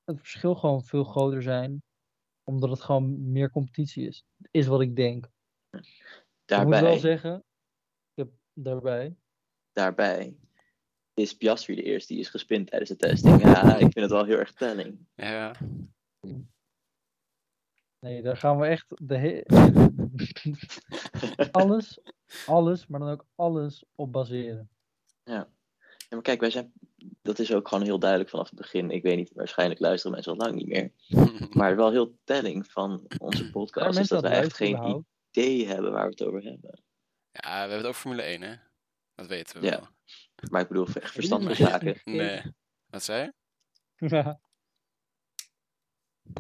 het verschil gewoon veel groter zijn. Omdat het gewoon meer competitie is. Is wat ik denk. Ik moet wel Daarbij, zeggen, ik heb daarbij. daarbij is Piastri de eerste die is gespind tijdens de testing. Ja, ik vind het wel heel erg telling. Ja, Nee, daar gaan we echt de he- alles, alles, maar dan ook alles op baseren. Ja, maar kijk, wij zijn, dat is ook gewoon heel duidelijk vanaf het begin. Ik weet niet, waarschijnlijk luisteren mensen al lang niet meer. Maar wel heel telling van onze podcast is dat wij het echt geen überhaupt? idee hebben waar we het over hebben. ja, we hebben het over Formule 1, hè? Dat weten we Ja. wel. Maar ik bedoel, echt verstandige zaken. Nee. Wat zei je? Ja.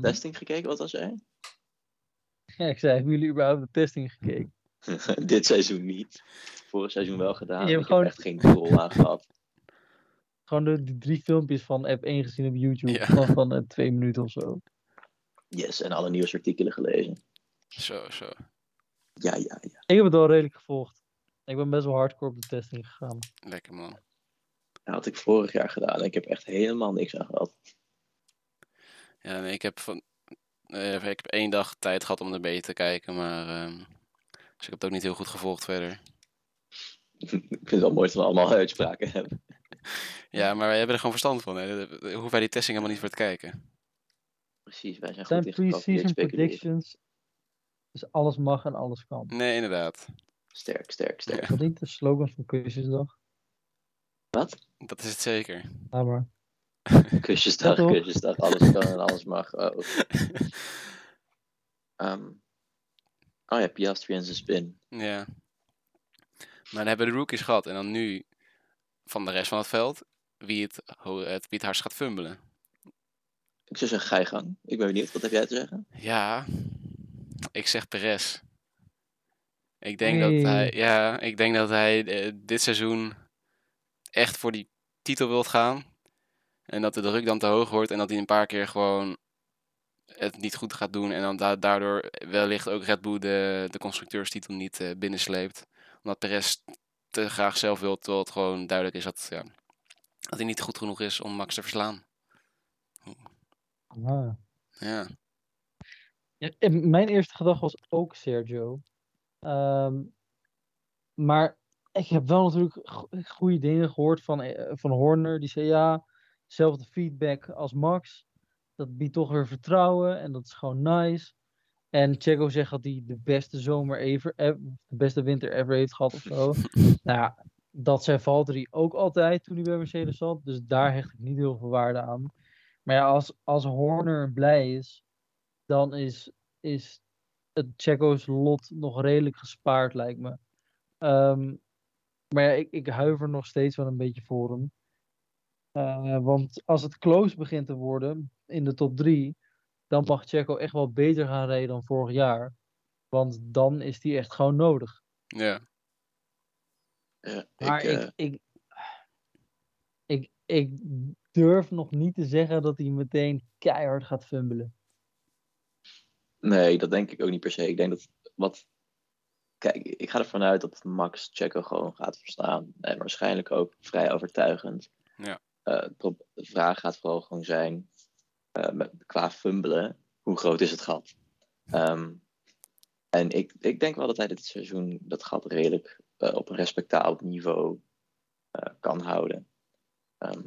Testing gekeken, wat was jij? ja, ik zei, hebben jullie überhaupt de testing gekeken? Dit seizoen niet. Vorig seizoen wel gedaan. Je hebt ik gewoon- heb echt geen rol aan gehad. Gewoon de, die drie filmpjes van app 1 gezien op YouTube. Ja. Van, van eh, twee minuten of zo. Yes, en alle nieuwsartikelen gelezen. Zo, zo. Ja, ja, ja. Ik heb het wel redelijk gevolgd. Ik ben best wel hardcore op de testing gegaan. Lekker man. Dat had ik vorig jaar gedaan en ik heb echt helemaal niks aan gehad. Ja, nee, ik heb van. eh, ik heb één dag tijd gehad om er beter te kijken, maar. ehm, dus ik heb het ook niet heel goed gevolgd verder. ik vind het wel mooi dat we allemaal uitspraken hebben. Ja, maar wij hebben er gewoon verstand van. Hè. Daar hoeven wij die testing helemaal niet voor te kijken. Precies, wij zijn Het zijn goed in pre-season predictions. Dus alles mag en alles kan. Nee, inderdaad. Sterk, sterk, sterk. Is dat niet de slogan van Kusjesdag? Wat? Dat is het zeker. Ja, maar. Kusjesdag, Ja, kusjesdag, alles kan en alles mag. Oh, Ehm, oh ja, Piastri en zijn spin. ja. Maar dan hebben we de rookies gehad. En dan nu van de rest van het veld. Wie het, het, wie het hardst gaat fumbelen. Ik zou zeggen, ga je gang. Ik ben benieuwd, wat heb jij te zeggen? Ja, ik zeg Perez. Ik denk Hey. dat hij, ja, ik denk dat hij eh, dit seizoen echt voor die titel wilt gaan. En dat de druk dan te hoog wordt en dat hij een paar keer gewoon het niet goed gaat doen. En dan da- daardoor wellicht ook Red Bull de, de constructeurstitel niet eh, binnensleept. Omdat Perez te graag zelf wil, terwijl het gewoon duidelijk is dat, ja, dat hij niet goed genoeg is om Max te verslaan. Ah. Ja, Ja, mijn eerste gedachte was ook Sergio. Ehm, maar ik heb wel natuurlijk go- goede dingen gehoord van, eh, van Horner. Die zei ja, zelfde feedback als Max. Dat biedt toch weer vertrouwen en dat is gewoon nice. En Checo zegt dat hij de beste zomer ever, ev- de beste winter ever heeft gehad of zo. nou ja, dat zei Valtteri ook altijd toen hij bij Mercedes zat. Dus daar hecht ik niet heel veel waarde aan. Maar ja, als, als Horner blij is, dan is, is het Checo's lot nog redelijk gespaard, lijkt me. Ehm, maar ja, ik, ik huiver nog steeds wel een beetje voor hem. Eh, want als het close begint te worden in de top 3, dan mag Checo echt wel beter gaan rijden dan vorig jaar. Want dan is die echt gewoon nodig. ja. Ja, Maar ik, ik, eh, ik, ik, ik durf nog niet te zeggen dat hij meteen keihard gaat fumbelen. nee, dat denk ik ook niet per se. Ik denk dat wat. kijk, ik ga ervan uit dat Max Checo gewoon gaat verstaan. En waarschijnlijk ook vrij overtuigend. Ja. Eh, de vraag gaat vooral gewoon zijn, met, qua fumbelen, hoe groot is het gat? Ehm, en ik, ik denk wel dat hij dit seizoen dat gat redelijk eh, op een respectabel niveau kan houden. Ehm,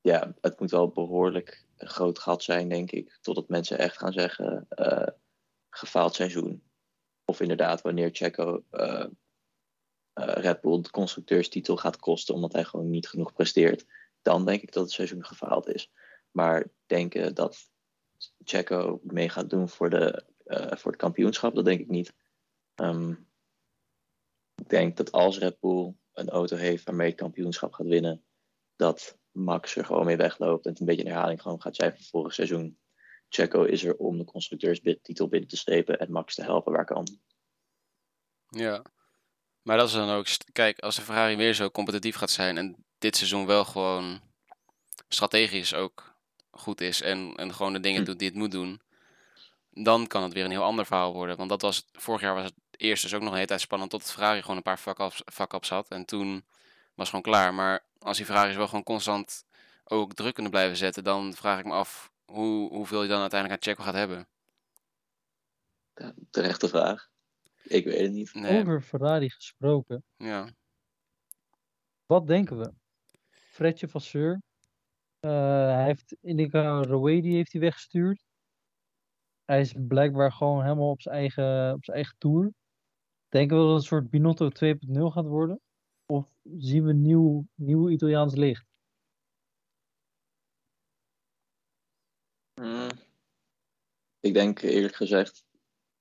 ja, het moet wel behoorlijk een groot gat zijn, denk ik. Totdat mensen echt gaan zeggen, gefaald seizoen. Of inderdaad, wanneer Checo Red Bull de constructeurstitel gaat kosten omdat hij gewoon niet genoeg presteert, dan denk ik dat het seizoen gefaald is. Maar denken dat Checo mee gaat doen voor, de, uh, voor het kampioenschap, dat denk ik niet. Um, ik denk dat als Red Bull een auto heeft waarmee het kampioenschap gaat winnen, dat Max er gewoon mee wegloopt en het een beetje een herhaling gewoon gaat zijn van vorig seizoen. Checo is er om de constructeurstitel binnen te slepen en Max te helpen waar kan. Ja, maar dat is dan ook, kijk, als de Ferrari weer zo competitief gaat zijn en dit seizoen wel gewoon strategisch ook goed is en, en gewoon de dingen hm. doet die het moet doen, dan kan het weer een heel ander verhaal worden. Want dat was, vorig jaar was het eerst dus ook nog een hele tijd spannend tot het Ferrari gewoon een paar fuck-ups had. En toen was het gewoon klaar. Maar als die Ferraris wel gewoon constant ook druk kunnen blijven zetten, dan vraag ik me af hoe, hoeveel je dan uiteindelijk aan Checo gaat hebben. Ja, terechte vraag. Ik weet het niet. Nee. Over Ferrari gesproken. Ja. Wat denken we? Fredje Vasseur. Uh, hij heeft Indica Rowedi heeft hij weggestuurd. Hij is blijkbaar gewoon helemaal op zijn eigen, op zijn eigen tour. Denken we dat het een soort Binotto 2.0 gaat worden? Of zien we nieuw, nieuw Italiaans licht? Mm. Ik denk eerlijk gezegd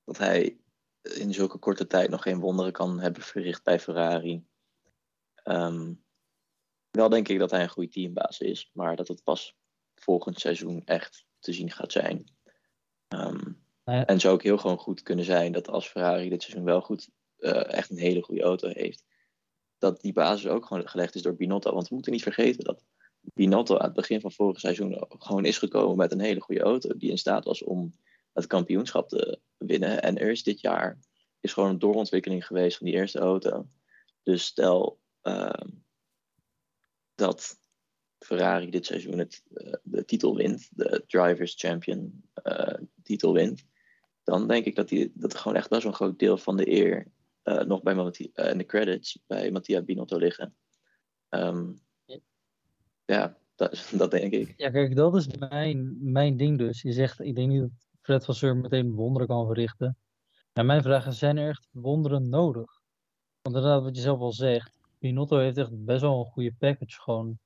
dat hij in zulke korte tijd nog geen wonderen kan hebben verricht bij Ferrari. Ehm, wel denk ik dat hij een goede teambaas is, maar dat het pas volgend seizoen echt te zien gaat zijn. Um, ja. En zou ook heel gewoon goed kunnen zijn dat als Ferrari dit seizoen wel goed uh, echt een hele goede auto heeft, dat die basis ook gewoon gelegd is door Binotto. Want we moeten niet vergeten dat Binotto aan het begin van vorig seizoen gewoon is gekomen met een hele goede auto. Die in staat was om het kampioenschap te winnen. En er is dit jaar is gewoon een doorontwikkeling geweest van die eerste auto. Dus stel uh, dat Ferrari dit seizoen het, uh, de titel wint, de Drivers Champion uh, titel wint, dan denk ik dat, die, dat er gewoon echt best wel een groot deel van de eer uh, nog bij Mattia, en de credits bij Mattia Binotto liggen. Um, ja, dat, dat, denk ik. Ja, kijk, dat is mijn, mijn ding dus. Je zegt, ik denk niet dat Fred Vasseur meteen wonderen kan verrichten. En mijn vraag is, zijn er echt wonderen nodig? Want inderdaad, wat je zelf al zegt, Binotto heeft echt best wel een goede package gewoon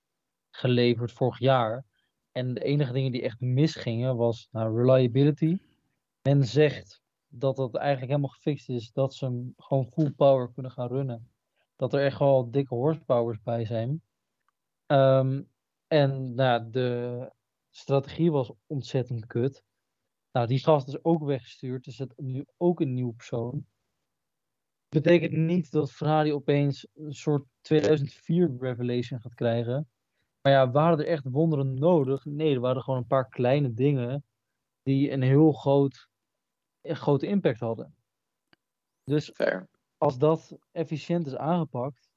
geleverd vorig jaar. En de enige dingen die echt misgingen was nou, reliability. Men zegt dat dat eigenlijk helemaal gefixt is, dat ze hem gewoon full power kunnen gaan runnen. Dat er echt wel dikke horsepowers bij zijn. Um, en nou, de strategie was ontzettend kut. Nou, die gast is ook weggestuurd, dus het nu ook een nieuwe persoon. Betekent niet dat Ferrari opeens een soort 2004 revelation gaat krijgen. Maar ja, waren er echt wonderen nodig? Nee, er waren gewoon een paar kleine dingen die een heel groot, een grote impact hadden. Dus Fair. als dat efficiënt is aangepakt,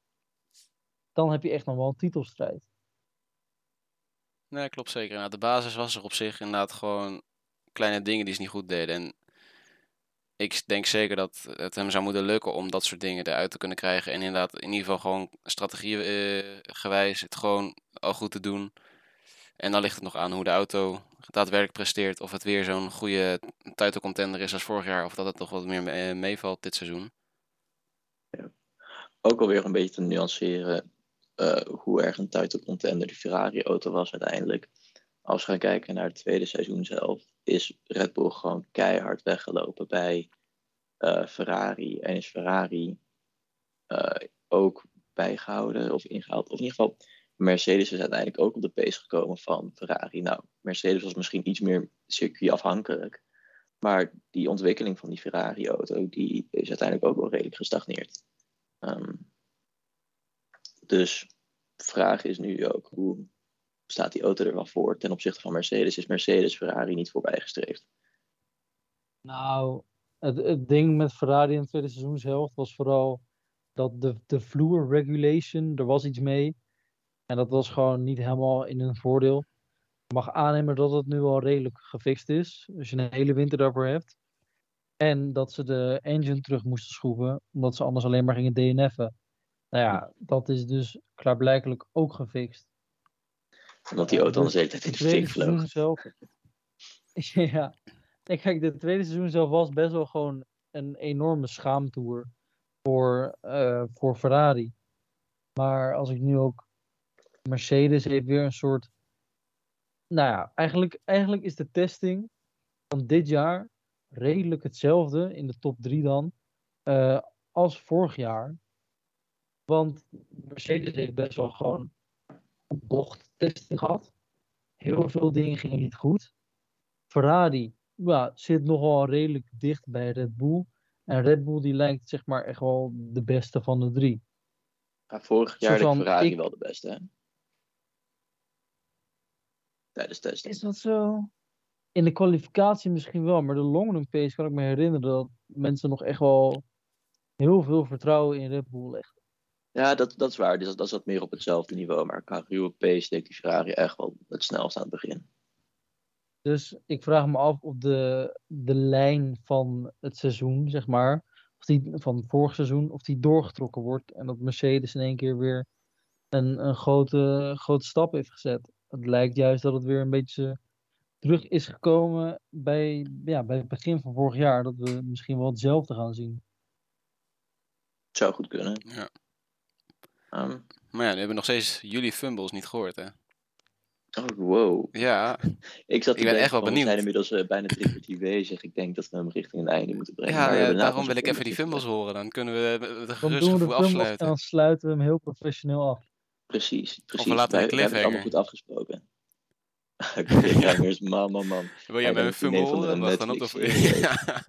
dan heb je echt nog wel een titelstrijd. Nee, klopt zeker. Nou, de basis was er op zich inderdaad gewoon kleine dingen die ze niet goed deden. En ik denk zeker dat het hem zou moeten lukken om dat soort dingen eruit te kunnen krijgen. En inderdaad, in ieder geval gewoon strategie uh, gewijs het gewoon al goed te doen. En dan ligt het nog aan hoe de auto daadwerkelijk presteert. Of het weer zo'n goede titelcontender is als vorig jaar. Of dat het nog wat meer eh, meevalt dit seizoen. Ja. Ook alweer een beetje te nuanceren uh, hoe erg een titelcontender de Ferrari-auto was uiteindelijk. Als we gaan kijken naar het tweede seizoen zelf, is Red Bull gewoon keihard weggelopen bij uh, Ferrari. En is Ferrari uh, ook bijgehouden of ingehaald. Of in ieder geval, Mercedes is uiteindelijk ook op de pace gekomen van Ferrari. Nou, Mercedes was misschien iets meer circuitafhankelijk. Maar die ontwikkeling van die Ferrari-auto, die is uiteindelijk ook wel redelijk gestagneerd. Um, dus de vraag is nu ook, hoe staat die auto er wel voor ten opzichte van Mercedes? Is Mercedes Ferrari niet voorbijgestreefd? Nou, het, het ding met Ferrari in het tweede seizoenshelft was vooral dat de, de vloer regulation, er was iets mee. En dat was gewoon niet helemaal in hun voordeel. Je mag aannemen dat het nu al redelijk gefixt is. Als je een hele winter daarvoor hebt. En dat ze de engine terug moesten schroeven, omdat ze anders alleen maar gingen DNF'en. Nou ja, dat is dus klaarblijkelijk ook gefixt. Omdat die auto anders de hele tijd in de fik vloog. zelf. ja. En kijk, de tweede seizoen zelf was best wel gewoon een enorme schaamtoer voor, eh, voor Ferrari. Maar als ik nu ook. Mercedes heeft weer een soort. Nou ja, eigenlijk, eigenlijk is de testing van dit jaar redelijk hetzelfde in de top 3 dan. eh, als vorig jaar. Want Mercedes heeft best wel gewoon gehad. Heel veel dingen gingen niet goed. Ferrari ja, zit nogal redelijk dicht bij Red Bull. En Red Bull die lijkt zeg maar echt wel de beste van de drie. Ja, vorig jaar de van, Ferrari ik- wel de beste, hè? Tijdens testen. Is dat zo? In de kwalificatie misschien wel, maar de longrun pace kan ik me herinneren dat mensen nog echt wel heel veel vertrouwen in Red Bull leggen. Ja, dat, dat is waar. Dus dat, dat is wat meer op hetzelfde niveau. Maar qua ruwe pace deed die Ferrari echt wel het snelst aan het begin. Dus ik vraag me af of de, de lijn van het seizoen, zeg maar, of die, van het vorige seizoen, of die doorgetrokken wordt. En dat Mercedes in één keer weer een, een grote, grote stap heeft gezet. Het lijkt juist dat het weer een beetje terug is gekomen bij, ja, bij het begin van vorig jaar. Dat we misschien wel hetzelfde gaan zien. Het zou goed kunnen. Ja. Ehm, Maar ja, nu hebben we nog steeds jullie fumbles niet gehoord, hè? oh, wow. Ja, Ik, zat te Ik ben denken echt wel benieuwd. We zijn inmiddels eh, bijna drie kwartier bezig. Ik denk dat we hem richting een einde moeten brengen. ja, ja, hebben daarom wil ik even die fumbles horen. Dan kunnen we met een Dan gerust doen we de gevoel fumbles en afsluiten. dan sluiten we hem heel professioneel af. Precies, precies. we laten hebben het allemaal goed afgesproken. Cliffhangers, man, man, man. Wil jij met een dan fumble horen? dan op. Of... Netflix-serie. Ja.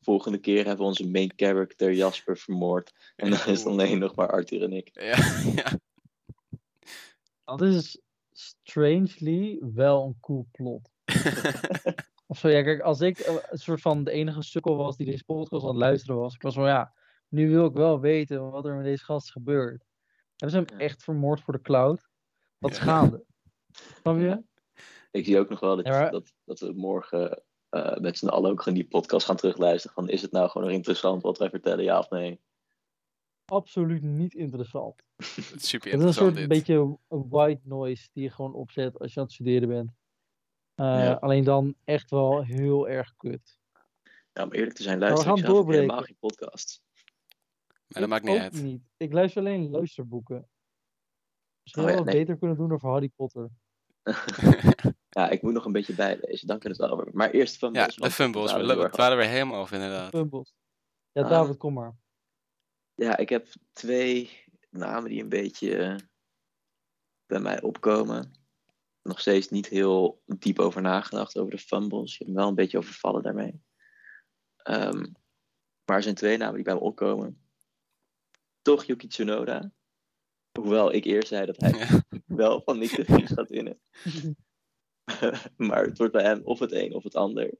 Volgende keer hebben we onze main character Jasper vermoord. En dan is het alleen nog maar Arthur en ik. Ja, ja. Dat is strangely wel een cool plot. Of zo, ja, kijk, als ik een soort van de enige sukkel was die deze podcast aan het luisteren was, ik was van ja, nu wil ik wel weten wat er met deze gast gebeurt. Hebben ze hem echt vermoord voor de cloud? Wat gaande? Snap je? Ik zie ook nog wel dat, Ja, maar- dat, dat we morgen eh, met z'n allen ook gewoon die podcast gaan terugluisteren. Van, is het nou gewoon nog interessant wat wij vertellen, ja of nee? Absoluut niet interessant. Het is super Het is een soort interessant dit. beetje white noise die je gewoon opzet als je aan het studeren bent. Eh, Ja. Alleen dan echt wel heel erg kut. Ja, om eerlijk te zijn, luister ik zelf helemaal geen podcast. Maar dat maakt Ik niet uit. niet. Ik luister alleen luisterboeken. Misschien Oh wel ja, nee. beter kunnen doen over Harry Potter. Ja, ik moet nog een beetje bijlezen, dan kunnen we het wel over. Maar eerst van Ja, de fumbles. We dwalen weer helemaal af, inderdaad. Fumbles. Ja, Ah. David, kom maar. Ja, ik heb twee namen die een beetje eh, bij mij opkomen. Nog steeds niet heel diep over nagedacht over de fumbles. Je hebt me wel een beetje overvallen daarmee. Ehm, maar er zijn twee namen die bij me opkomen. Toch Yuki Tsunoda. Hoewel ik eerst zei dat hij Ja. wel van Nick de Vries gaat winnen. maar het wordt bij hem of het een of het ander.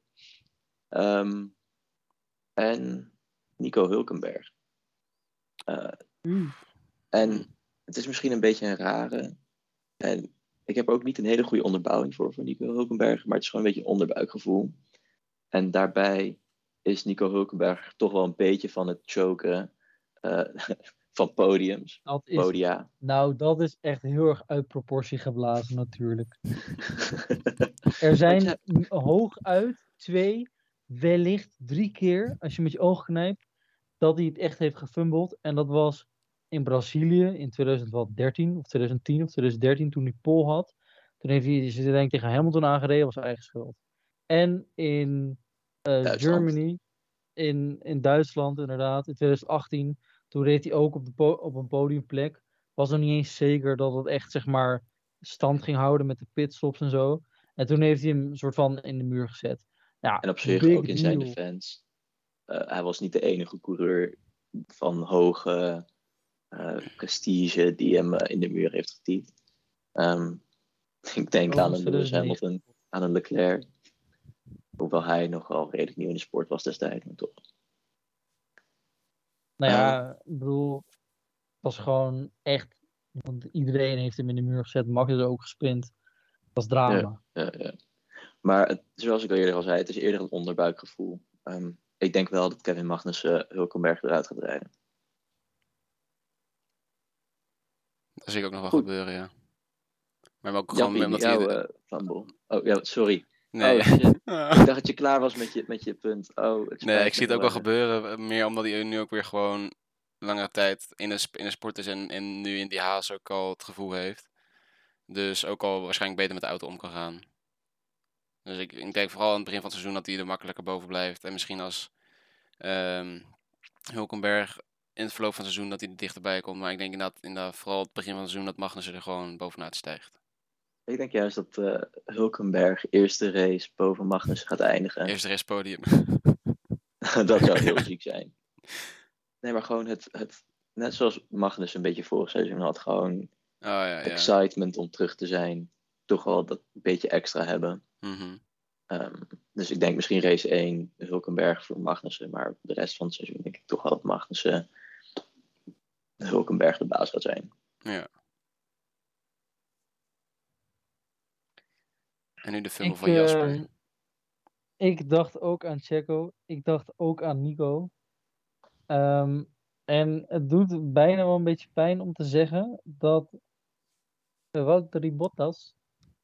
Ehm, en Nico Hulkenberg. Eh, Mm. en het is misschien een beetje een rare. En ik heb ook niet een hele goede onderbouwing voor, voor Nico Hulkenberg. Maar het is gewoon een beetje een onderbuikgevoel. En daarbij is Nico Hulkenberg toch wel een beetje van het choken eh, van podiums. Dat is, Podia. nou, dat is echt heel erg uit proportie geblazen natuurlijk. Er zijn hooguit twee, wellicht drie keer, als je met je ogen knijpt, dat hij het echt heeft gefumbled. En dat was in Brazilië in 2013 of 2010 of 2013 toen hij pol had. Toen heeft hij zich denk ik tegen Hamilton aangereden, was zijn eigen schuld. En in eh. Germany, in, in Duitsland inderdaad, in 2018, toen reed hij ook op, de po- op een podiumplek. Was nog niet eens zeker dat het echt zeg maar stand ging houden met de pitstops en zo. En toen heeft hij hem een soort van in de muur gezet. Ja, En op zich ook in zijn deal. defense. Eh, hij was niet de enige coureur van hoge eh, prestige die hem eh, in de muur heeft getypt. Ehm, ik denk Oh, aan een Lewis 2009. Hamilton, aan een Leclerc. Hoewel hij nogal redelijk nieuw in de sport was destijds, maar toch. Nou ja, ik bedoel, het was gewoon echt. Want iedereen heeft hem in de muur gezet. Max is ook gesprint. Dat was drama. Ja, ja. Maar het, zoals ik al eerder al zei, het is eerder een onderbuikgevoel. Ehm, ik denk wel dat Kevin Magnussen Hulkenberg eruit gaat rijden. Dat zie ik ook nog wel Goed. gebeuren, ja. Maar ook gewoon omdat hij... eh. Oh ja, sorry. Nee, Oh, shit. Ik dacht dat je klaar was met je, met je punt. Oh, het nee, ik zie het ook wel gebeuren. eh, Meer omdat hij nu ook weer gewoon langere tijd in de, in de sport is en, en nu in die haas ook al het gevoel heeft. Dus ook al waarschijnlijk beter met de auto om kan gaan. Dus ik, ik denk vooral aan het begin van het seizoen dat hij er makkelijker boven blijft. En misschien als ehm Hulkenberg in het verloop van het seizoen dat hij er dichterbij komt. Maar ik denk inderdaad, inderdaad vooral het begin van het seizoen dat Magnussen er gewoon bovenuit stijgt. Ik denk juist dat eh, Hulkenberg eerste race boven Magnus gaat eindigen. Eerste restpodium. dat zou heel ziek zijn. Nee, maar gewoon het, het net zoals Magnus een beetje vorig seizoen had, gewoon Oh ja, ja. excitement om terug te zijn. Toch wel dat beetje extra hebben. Mhm. Ehm, dus ik denk misschien race 1 Hulkenberg voor Magnussen, maar de rest van het seizoen denk ik toch wel dat Magnussen Hulkenberg de baas gaat zijn. Ja. En nu de Ik, van Jasper. ehm, ik dacht ook aan Checo. Ik dacht ook aan Nico. Ehm, en het doet bijna wel een beetje pijn om te zeggen dat uh, Valtteri Bottas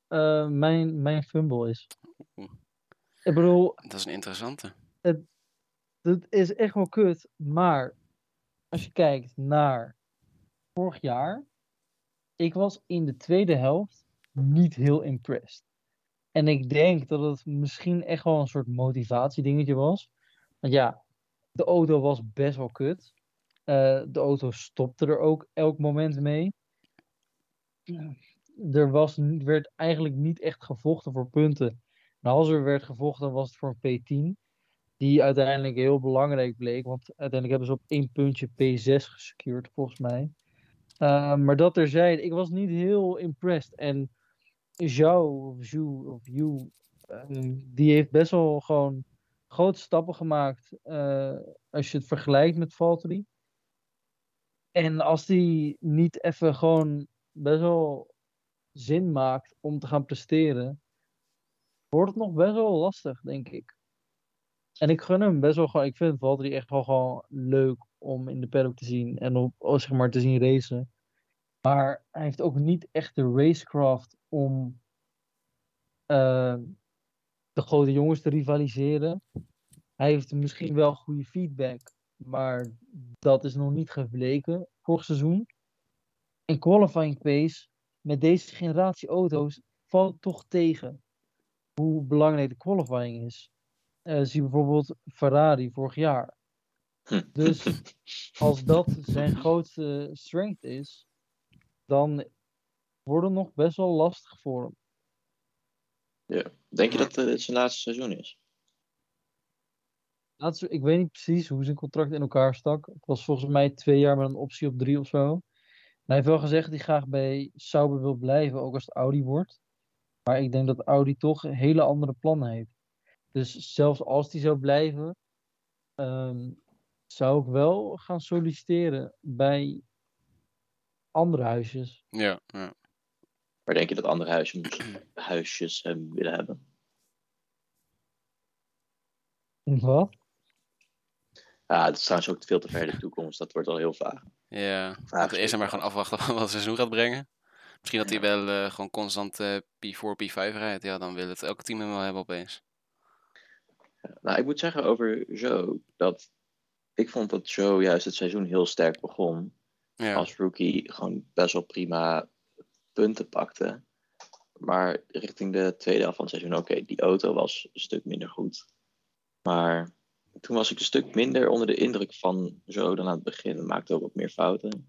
eh, mijn, mijn fumble is. Oeh. Ik bedoel, Dat is een interessante. dat is echt wel kut. Maar als je kijkt naar vorig jaar, ik was in de tweede helft niet heel impressed. En ik denk dat het misschien echt wel een soort motivatiedingetje was. Want ja, de auto was best wel kut. Eh, de auto stopte er ook elk moment mee. Er was, werd eigenlijk niet echt gevochten voor punten. En als er werd gevochten, was het voor een P10. Die uiteindelijk heel belangrijk bleek. Want uiteindelijk hebben ze op één puntje P6 gesecured, volgens mij. Uh, maar dat terzijde, ik was niet heel impressed. En Zhou, of Zhu, of Yu, uh, die heeft best wel gewoon grote stappen gemaakt. Uh, als je het vergelijkt met Valtteri. En als die niet even gewoon best wel zin maakt om te gaan presteren, wordt het nog best wel lastig, denk ik. En ik gun hem best wel gewoon. Ik vind Valtteri echt wel gewoon leuk om in de paddock te zien en op, oh, zeg maar, te zien racen. Maar hij heeft ook niet echt de racecraft om uh, de grote jongens te rivaliseren. Hij heeft misschien wel goede feedback, maar dat is nog niet gebleken vorig seizoen. En qualifying pace met deze generatie auto's valt toch tegen hoe belangrijk de qualifying is. Uh, zie bijvoorbeeld Ferrari vorig jaar. Dus als dat zijn grootste strength is, dan wordt het nog best wel lastig voor hem. Ja. Denk je dat uh, het zijn laatste seizoen is? Laatste, ik weet niet precies hoe zijn contract in elkaar stak. Het was volgens mij twee jaar met een optie op drie of zo. En hij heeft wel gezegd dat hij graag bij Sauber wil blijven, ook als het Audi wordt. Maar ik denk dat Audi toch hele andere plannen heeft. Dus zelfs als hij zou blijven, um, zou ik wel gaan solliciteren bij andere huisjes. Ja, ja. Waar denk je dat andere huisjes, huisjes hem willen hebben? Wat? Ja, het is trouwens ook veel te ver in de toekomst. Dat wordt al heel vaag. Ja, laten we eerst maar gewoon afwachten wat het seizoen gaat brengen. Misschien dat hij wel uh, gewoon constant uh, P4, P5 rijdt. Ja, dan wil het elke team hem wel hebben opeens. Ja, nou, ik moet zeggen over Joe dat ik vond dat Joe juist het seizoen heel sterk begon. Ja. Als rookie gewoon best wel prima punten pakte. Maar richting de tweede helft van het seizoen, oké, die auto was een stuk minder goed. Maar toen was ik een stuk minder onder de indruk van Joe dan aan het begin. Maakte ook wat meer fouten.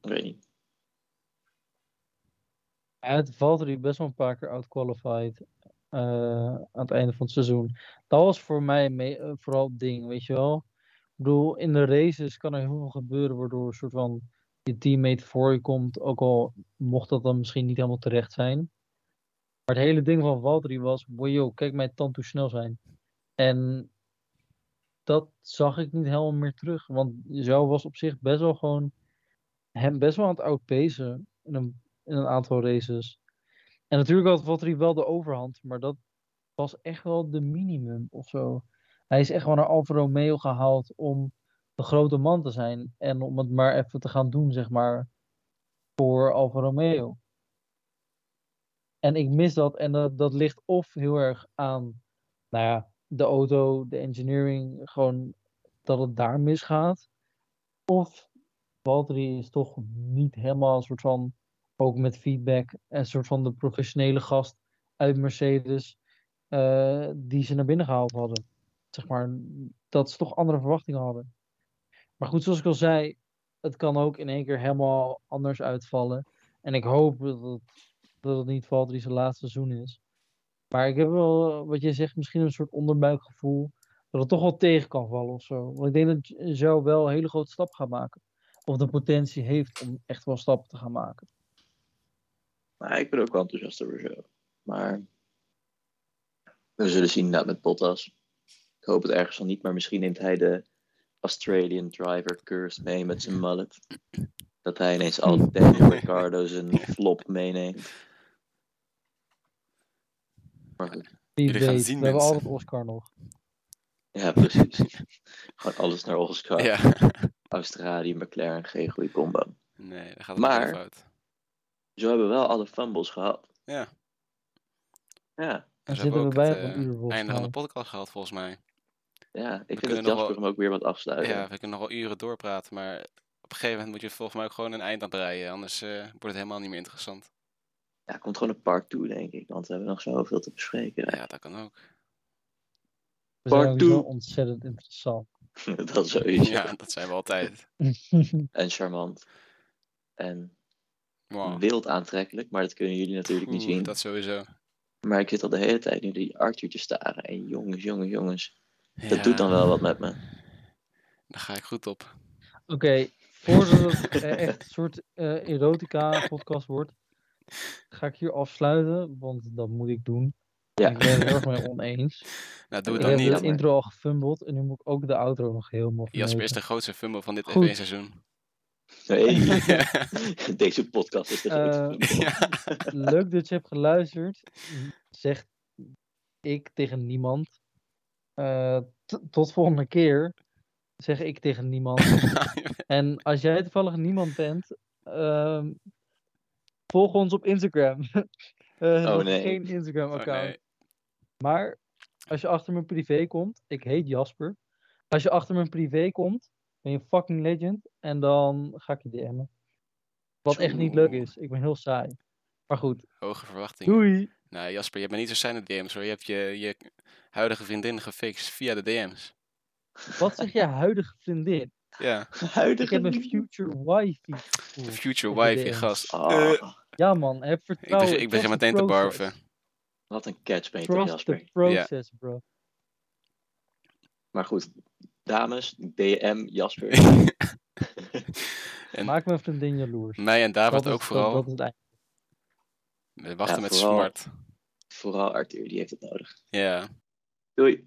Ik weet niet. Ja, het valt er best wel een paar keer outqualified uh, aan het einde van het seizoen. Dat was voor mij mee, uh, vooral het ding, weet je wel. Ik bedoel, in de races kan er heel veel gebeuren waardoor een soort van je teammate voor je komt. Ook al mocht dat dan misschien niet helemaal terecht zijn. Maar het hele ding van Valtteri was, wow, kijk mijn tand hoe snel zijn. En dat zag ik niet helemaal meer terug. Want Zhou was op zich best wel gewoon hem best wel aan het outpacen in een, in een aantal races. En natuurlijk had Valtteri wel de overhand, maar dat was echt wel de minimum of zo. Hij is echt wel naar Alfa Romeo gehaald om de grote man te zijn. En om het maar even te gaan doen, zeg maar, voor Alfa Romeo. En ik mis dat. En dat, dat ligt of heel erg aan, nou ja, de auto, de engineering, gewoon dat het daar misgaat. Of Valtteri is toch niet helemaal een soort van, ook met feedback, een soort van de professionele gast uit Mercedes, eh, die ze naar binnen gehaald hadden. Zeg maar, dat ze toch andere verwachtingen hadden. Maar goed, zoals ik al zei, het kan ook in één keer helemaal anders uitvallen. En ik hoop dat het, dat niet Valtteri zijn laatste seizoen is. Maar ik heb wel, wat je zegt, misschien een soort onderbuikgevoel. Dat het toch wel tegen kan vallen of zo. Want ik denk dat zo wel een hele grote stap gaat maken. Of de potentie heeft om echt wel stappen te gaan maken. Maar ik ben ook wel enthousiast over zo. Maar we zullen zien inderdaad met Bottas. Ik hoop het ergens al niet, maar misschien neemt hij de Australian driver curse mee met zijn mullet. Dat hij ineens al Daniel Ricciardo zijn flop meeneemt. Maar goed. Wie gaan zien, we hebben altijd Oscar nog. Ja, precies. Gewoon alles naar Oscar. Ja. Australië, McLaren, geen goede combo. Nee, dat gaat het Maar- maar... fout. Zo hebben we wel alle fumbles gehad. Ja. Ja, En zitten hebben we bij het een eh, uur volgens einde van de podcast gehad, volgens mij. Ja. ik vind kunnen dat nog Jasper wel- hem ook weer wat afsluiten. Ja, we kunnen nog wel uren doorpraten, maar op een gegeven moment moet je volgens mij ook gewoon een eind aan breien. Anders eh, wordt het helemaal niet meer interessant. Ja, er komt gewoon een part 2, denk ik. Want we hebben nog zoveel te bespreken. Ja, dat kan ook. We zijn Part two. ontzettend interessant. dat sowieso. Ja, dat zijn we altijd. En charmant. En Wow. wild aantrekkelijk, maar dat kunnen jullie natuurlijk niet zien. dat sowieso. Maar ik zit al de hele tijd nu die Arthur te staren. En jongens, jongens, jongens. Dat doet dan wel wat met me. Daar ga ik goed op. Oké, voordat het eh, echt een soort eh, erotica-podcast wordt, ga ik hier afsluiten, want dat moet ik doen. Ja. Ik ben het er heel erg mee oneens. Nou, doe het Ik dan heb niet. de intro al gefumbled en nu moet ik ook de outro nog helemaal Jasper is de grootste fumble van dit Goed. F1-seizoen. Nee. Deze podcast is de grootste. Eh, ja. Leuk dat je hebt geluisterd. Zeg ik tegen niemand. Eh, tot volgende keer. Zeg ik tegen niemand. En als jij toevallig niemand bent, ehm, volg ons op Instagram. Eh, nog nee. Geen Oh, Instagram-account. nee. Maar als je achter mijn privé komt, ik heet Jasper. Als je achter mijn privé komt, ben je een fucking legend. En dan ga ik je DM'en. Wat echt niet leuk is. Ik ben heel saai. Maar goed, Hoge verwachtingen. doei! Nou, Jasper, je bent niet zo zijn in de DM's hoor. Je hebt je, je huidige vriendin gefixt via de DM's. Wat zeg je huidige vriendin? Ja, Ik Huidige heb een future wifey. Future de wife, je DM's. gast. Ah, Eh, Ja man, heb ik vertrouwen. begin, ik begin trust the meteen te barven. wat een catch ben je toch, Trust the Jasper. process, bro. Maar goed, dames, DM Jasper. En Maak mijn vriendin jaloers. mij en David ook vooral. Dat, is het eind. We wachten Ja, met vooral- smart. Vooral Arthur, die heeft het nodig. Ja. Doei.